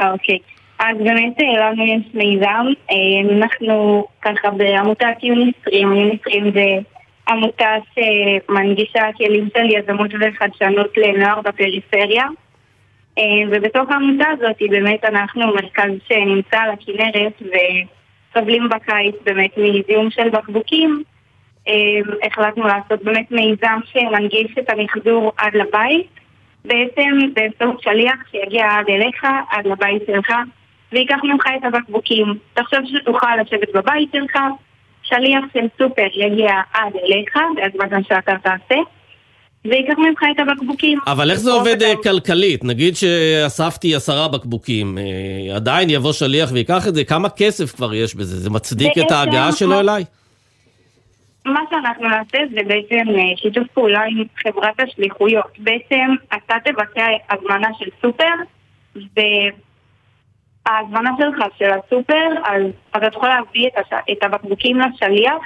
S24: אוקיי. אז באמת אה, לנו יש מיזם, אה, אנחנו ככה בעמותת יוניסטרים, יוניסטרים זה עמותה שמנגישה כלים של יזמות וחדשנות לנוער בפריפריה. אה, ובתוך העמותה הזאת באמת אנחנו מרכז שנמצא על הכנרת וסובלים בקיץ באמת מזיהום של בקבוקים. החלטנו לעשות באמת מיזם שמנגיש את המחזור עד לבית. בעצם באמצעות שליח שיגיע עד אליך, עד לבית שלך, ויקח ממך את הבקבוקים. תחשוב שתוכל לשבת בבית שלך, שליח של סופר יגיע עד אליך, בהזמנה שאתה תעשה, ויקח ממך את הבקבוקים.
S10: אבל איך זה עובד אה, כלכלית? נגיד שאספתי עשרה בקבוקים, אה, עדיין יבוא שליח ויקח את זה, כמה כסף כבר יש בזה? זה מצדיק את ההגעה שלו
S24: מה-
S10: אליי?
S24: מה שאנחנו נעשה זה בעצם אה, שיתוף פעולה עם חברת השליחויות. בעצם אתה תבצע הזמנה של סופר, וההזמנה שלך של הסופר, אז אתה תוכל להביא את, הש... את הבקבוקים לשליח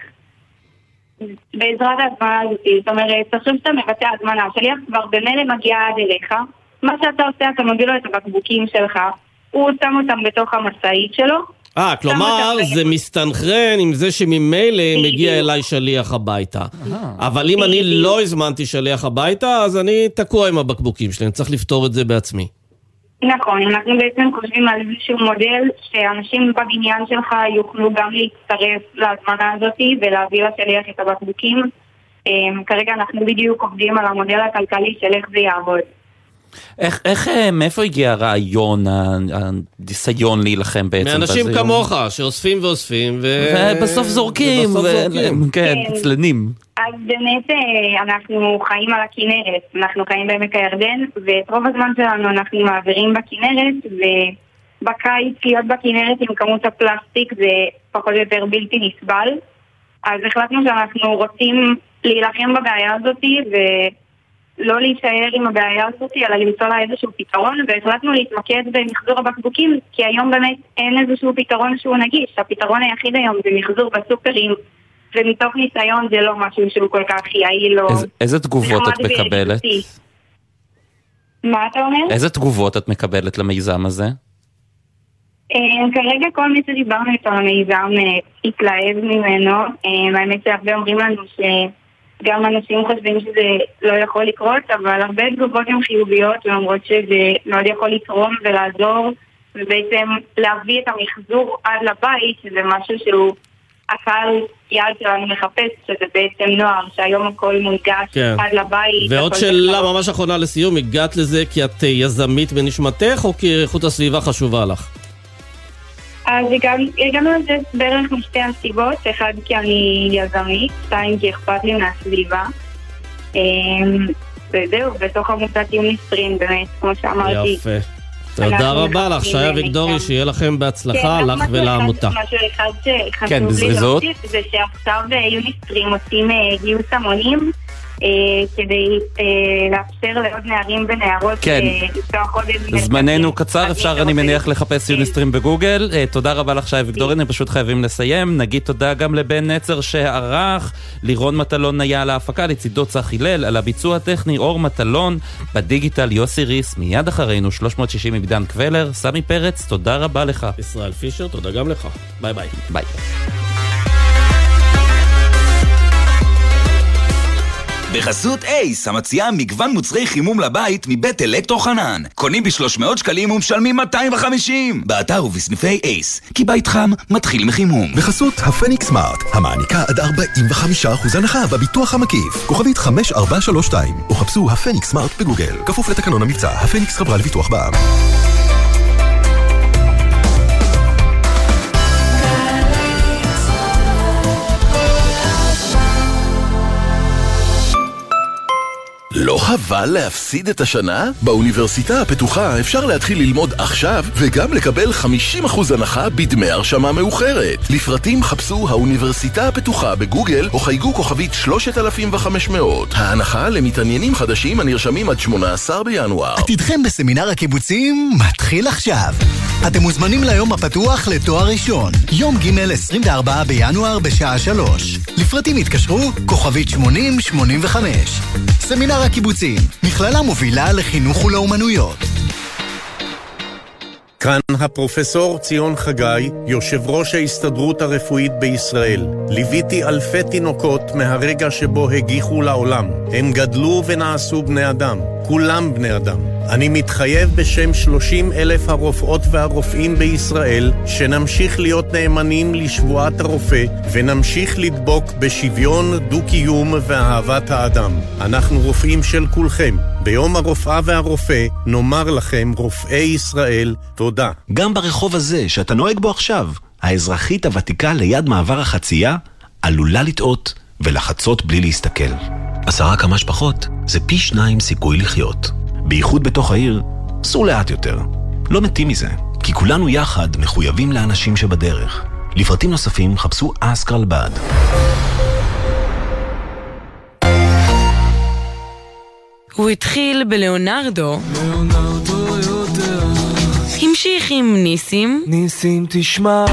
S24: בעזרת ההזמנה הזאת. זאת אומרת, תחשוב שאתה מבצע הזמנה, השליח כבר במילא מגיע עד אליך, מה שאתה עושה, אתה מביא לו את הבקבוקים שלך, הוא שם אותם בתוך המשאית שלו,
S10: אה, כלומר, זה מסתנכרן עם זה שממילא מגיע אליי שליח הביתה. אבל אם אני לא הזמנתי שליח הביתה, אז אני תקוע עם הבקבוקים שלי, אני צריך לפתור את זה בעצמי.
S24: נכון, אנחנו בעצם חושבים על איזשהו מודל שאנשים בבניין שלך יוכלו גם להצטרף להזמנה הזאת ולהביא לשליח את הבקבוקים. אמ, כרגע אנחנו בדיוק עובדים על המודל הכלכלי של איך זה יעבוד.
S11: איך, איך, אה, מאיפה הגיע הרעיון, הניסיון להילחם בעצם?
S10: מאנשים? כמוך, שאוספים ואוספים, ו...
S11: ובסוף זורקים,
S10: ובסוף
S11: ו-
S10: זורקים.
S11: כן, עצלנים.
S24: אז באמת אה, אנחנו חיים על הכנרת, אנחנו חיים בעמק הירדן, ואת רוב הזמן שלנו אנחנו מעבירים בכנרת, ובקיץ להיות בכנרת עם כמות הפלסטיק זה פחות או יותר בלתי נסבל. אז החלטנו שאנחנו רוצים להילחם בבעיה הזאת, ולא להישאר עם הבעיה הזאת, אלא למצוא לה איזשהו פתרון, והחלטנו להתמקד במחזור הבקבוקים, כי היום באמת אין איזשהו פתרון שהוא נגיש. הפתרון היחיד היום זה מחזור בסופרים. ומתוך ניסיון זה לא משהו שהוא כל כך יעיל או...
S11: איזה, איזה תגובות את מקבלת?
S24: מה אתה אומר?
S11: איזה תגובות את מקבלת למיזם הזה?
S24: אה, כרגע כל מי שדיברנו איתו על המיזם אה, התלהב ממנו. אה, האמת שהרבה אומרים לנו שגם אנשים חושבים שזה לא יכול לקרות, אבל הרבה תגובות הן חיוביות ואומרות שזה מאוד יכול לתרום ולעזור, ובעצם להביא את המחזור עד לבית, שזה משהו שהוא הקהל יעד שלנו מחפש, שזה בעצם נוער, שהיום הכל מונגש
S10: כן.
S24: עד לבית.
S10: ועוד שאלה ממש אחרונה לסיום, הגעת לזה כי את אה, יזמית בנשמתך, או כי איכות הסביבה חשובה לך?
S24: אז הגענו- לזה בערך משתי הסיבות, אחד כי אני יזמית, שתיים כי אכפת לי מהסביבה. אמ, וזהו, בתוך עמותת יוניסטרים, באמת, כמו שאמרתי.
S10: יפה. תודה רבה לך, שי אביגדורי, שיהיה לכם בהצלחה,
S24: כן,
S10: לך ולעמותה.
S24: משהו אחד שחשוב
S10: כן,
S24: לי. להוסיף, זה שעכשיו אה, יוניסטרים עושים אה, גיוס המונים. אה, כדי אה, לאפשר לעוד נערים ונערות
S11: כן.
S24: אה, לפתוח עוד איזה...
S11: זמננו קצר, אפשר אני מניח לחפש יוניסטרים בגוגל. אה, תודה רבה לך שי אביגדורין, הם פשוט חייבים לסיים. נגיד תודה גם לבן נצר שערך, לירון מטלון היה על ההפקה, לצידו צח הלל, על הביצוע הטכני אור מטלון, בדיגיטל יוסי ריס, מיד אחרינו 360 עם עידן קוולר, סמי פרץ, תודה רבה לך.
S10: ישראל פישר, תודה גם לך. ביי ביי.
S11: ביי.
S26: בחסות אייס, המציעה מגוון מוצרי חימום לבית מבית אלקטרו חנן. קונים ב-300 שקלים ומשלמים 250. באתר ובסניפי אייס, כי בית חם מתחיל מחימום.
S9: בחסות הפניקס סמארט, המעניקה עד 45% הנחה בביטוח המקיף. כוכבית 5432, או חפשו הפניקס סמארט בגוגל. כפוף לתקנון המבצע, הפניקס חברה לביטוח בע"מ.
S27: לא חבל להפסיד את השנה? באוניברסיטה הפתוחה אפשר להתחיל ללמוד עכשיו וגם לקבל 50% הנחה בדמי הרשמה מאוחרת. לפרטים חפשו האוניברסיטה הפתוחה בגוגל או חייגו כוכבית 3500. ההנחה למתעניינים חדשים הנרשמים עד 18 בינואר.
S28: עתידכם בסמינר הקיבוצים מתחיל עכשיו. אתם מוזמנים ליום הפתוח לתואר ראשון, יום ג' 24 בינואר בשעה 3. לפרטים התקשרו, כוכבית 8085. סמינר הקיבוצים, מכללה מובילה לחינוך ולאומנויות.
S29: כאן הפרופסור ציון חגי, יושב ראש ההסתדרות הרפואית בישראל. ליוויתי אלפי תינוקות מהרגע שבו הגיחו לעולם. הם גדלו ונעשו בני אדם. כולם בני אדם. אני מתחייב בשם 30 אלף הרופאות והרופאים בישראל שנמשיך להיות נאמנים לשבועת הרופא ונמשיך לדבוק בשוויון, דו-קיום ואהבת האדם. אנחנו רופאים של כולכם. ביום הרופאה והרופא נאמר לכם, רופאי ישראל, תודה.
S30: גם ברחוב הזה שאתה נוהג בו עכשיו, האזרחית הוותיקה ליד מעבר החצייה,
S31: עלולה לטעות ולחצות בלי להסתכל. עשרה כמה שפחות זה פי שניים סיכוי לחיות. בייחוד בתוך העיר, סור לאט יותר. לא מתים מזה, כי כולנו יחד מחויבים לאנשים שבדרך. לפרטים נוספים חפשו אסק רלב"ד.
S32: הוא התחיל בלאונרדו. המשיך עם ניסים.
S33: ניסים תשמע.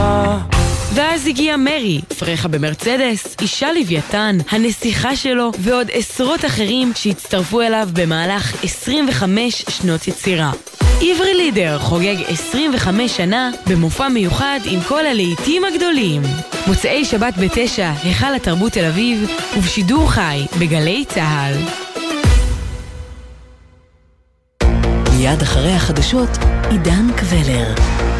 S32: ואז הגיע מרי, פרחה במרצדס, אישה לוויתן, הנסיכה שלו, ועוד עשרות אחרים שהצטרפו אליו במהלך 25 שנות יצירה. עברי לידר חוגג 25 שנה במופע מיוחד עם כל הלהיטים הגדולים. מוצאי שבת בתשע, היכל התרבות תל אביב, ובשידור חי בגלי צה"ל.
S18: מיד אחרי החדשות, עידן קבלר.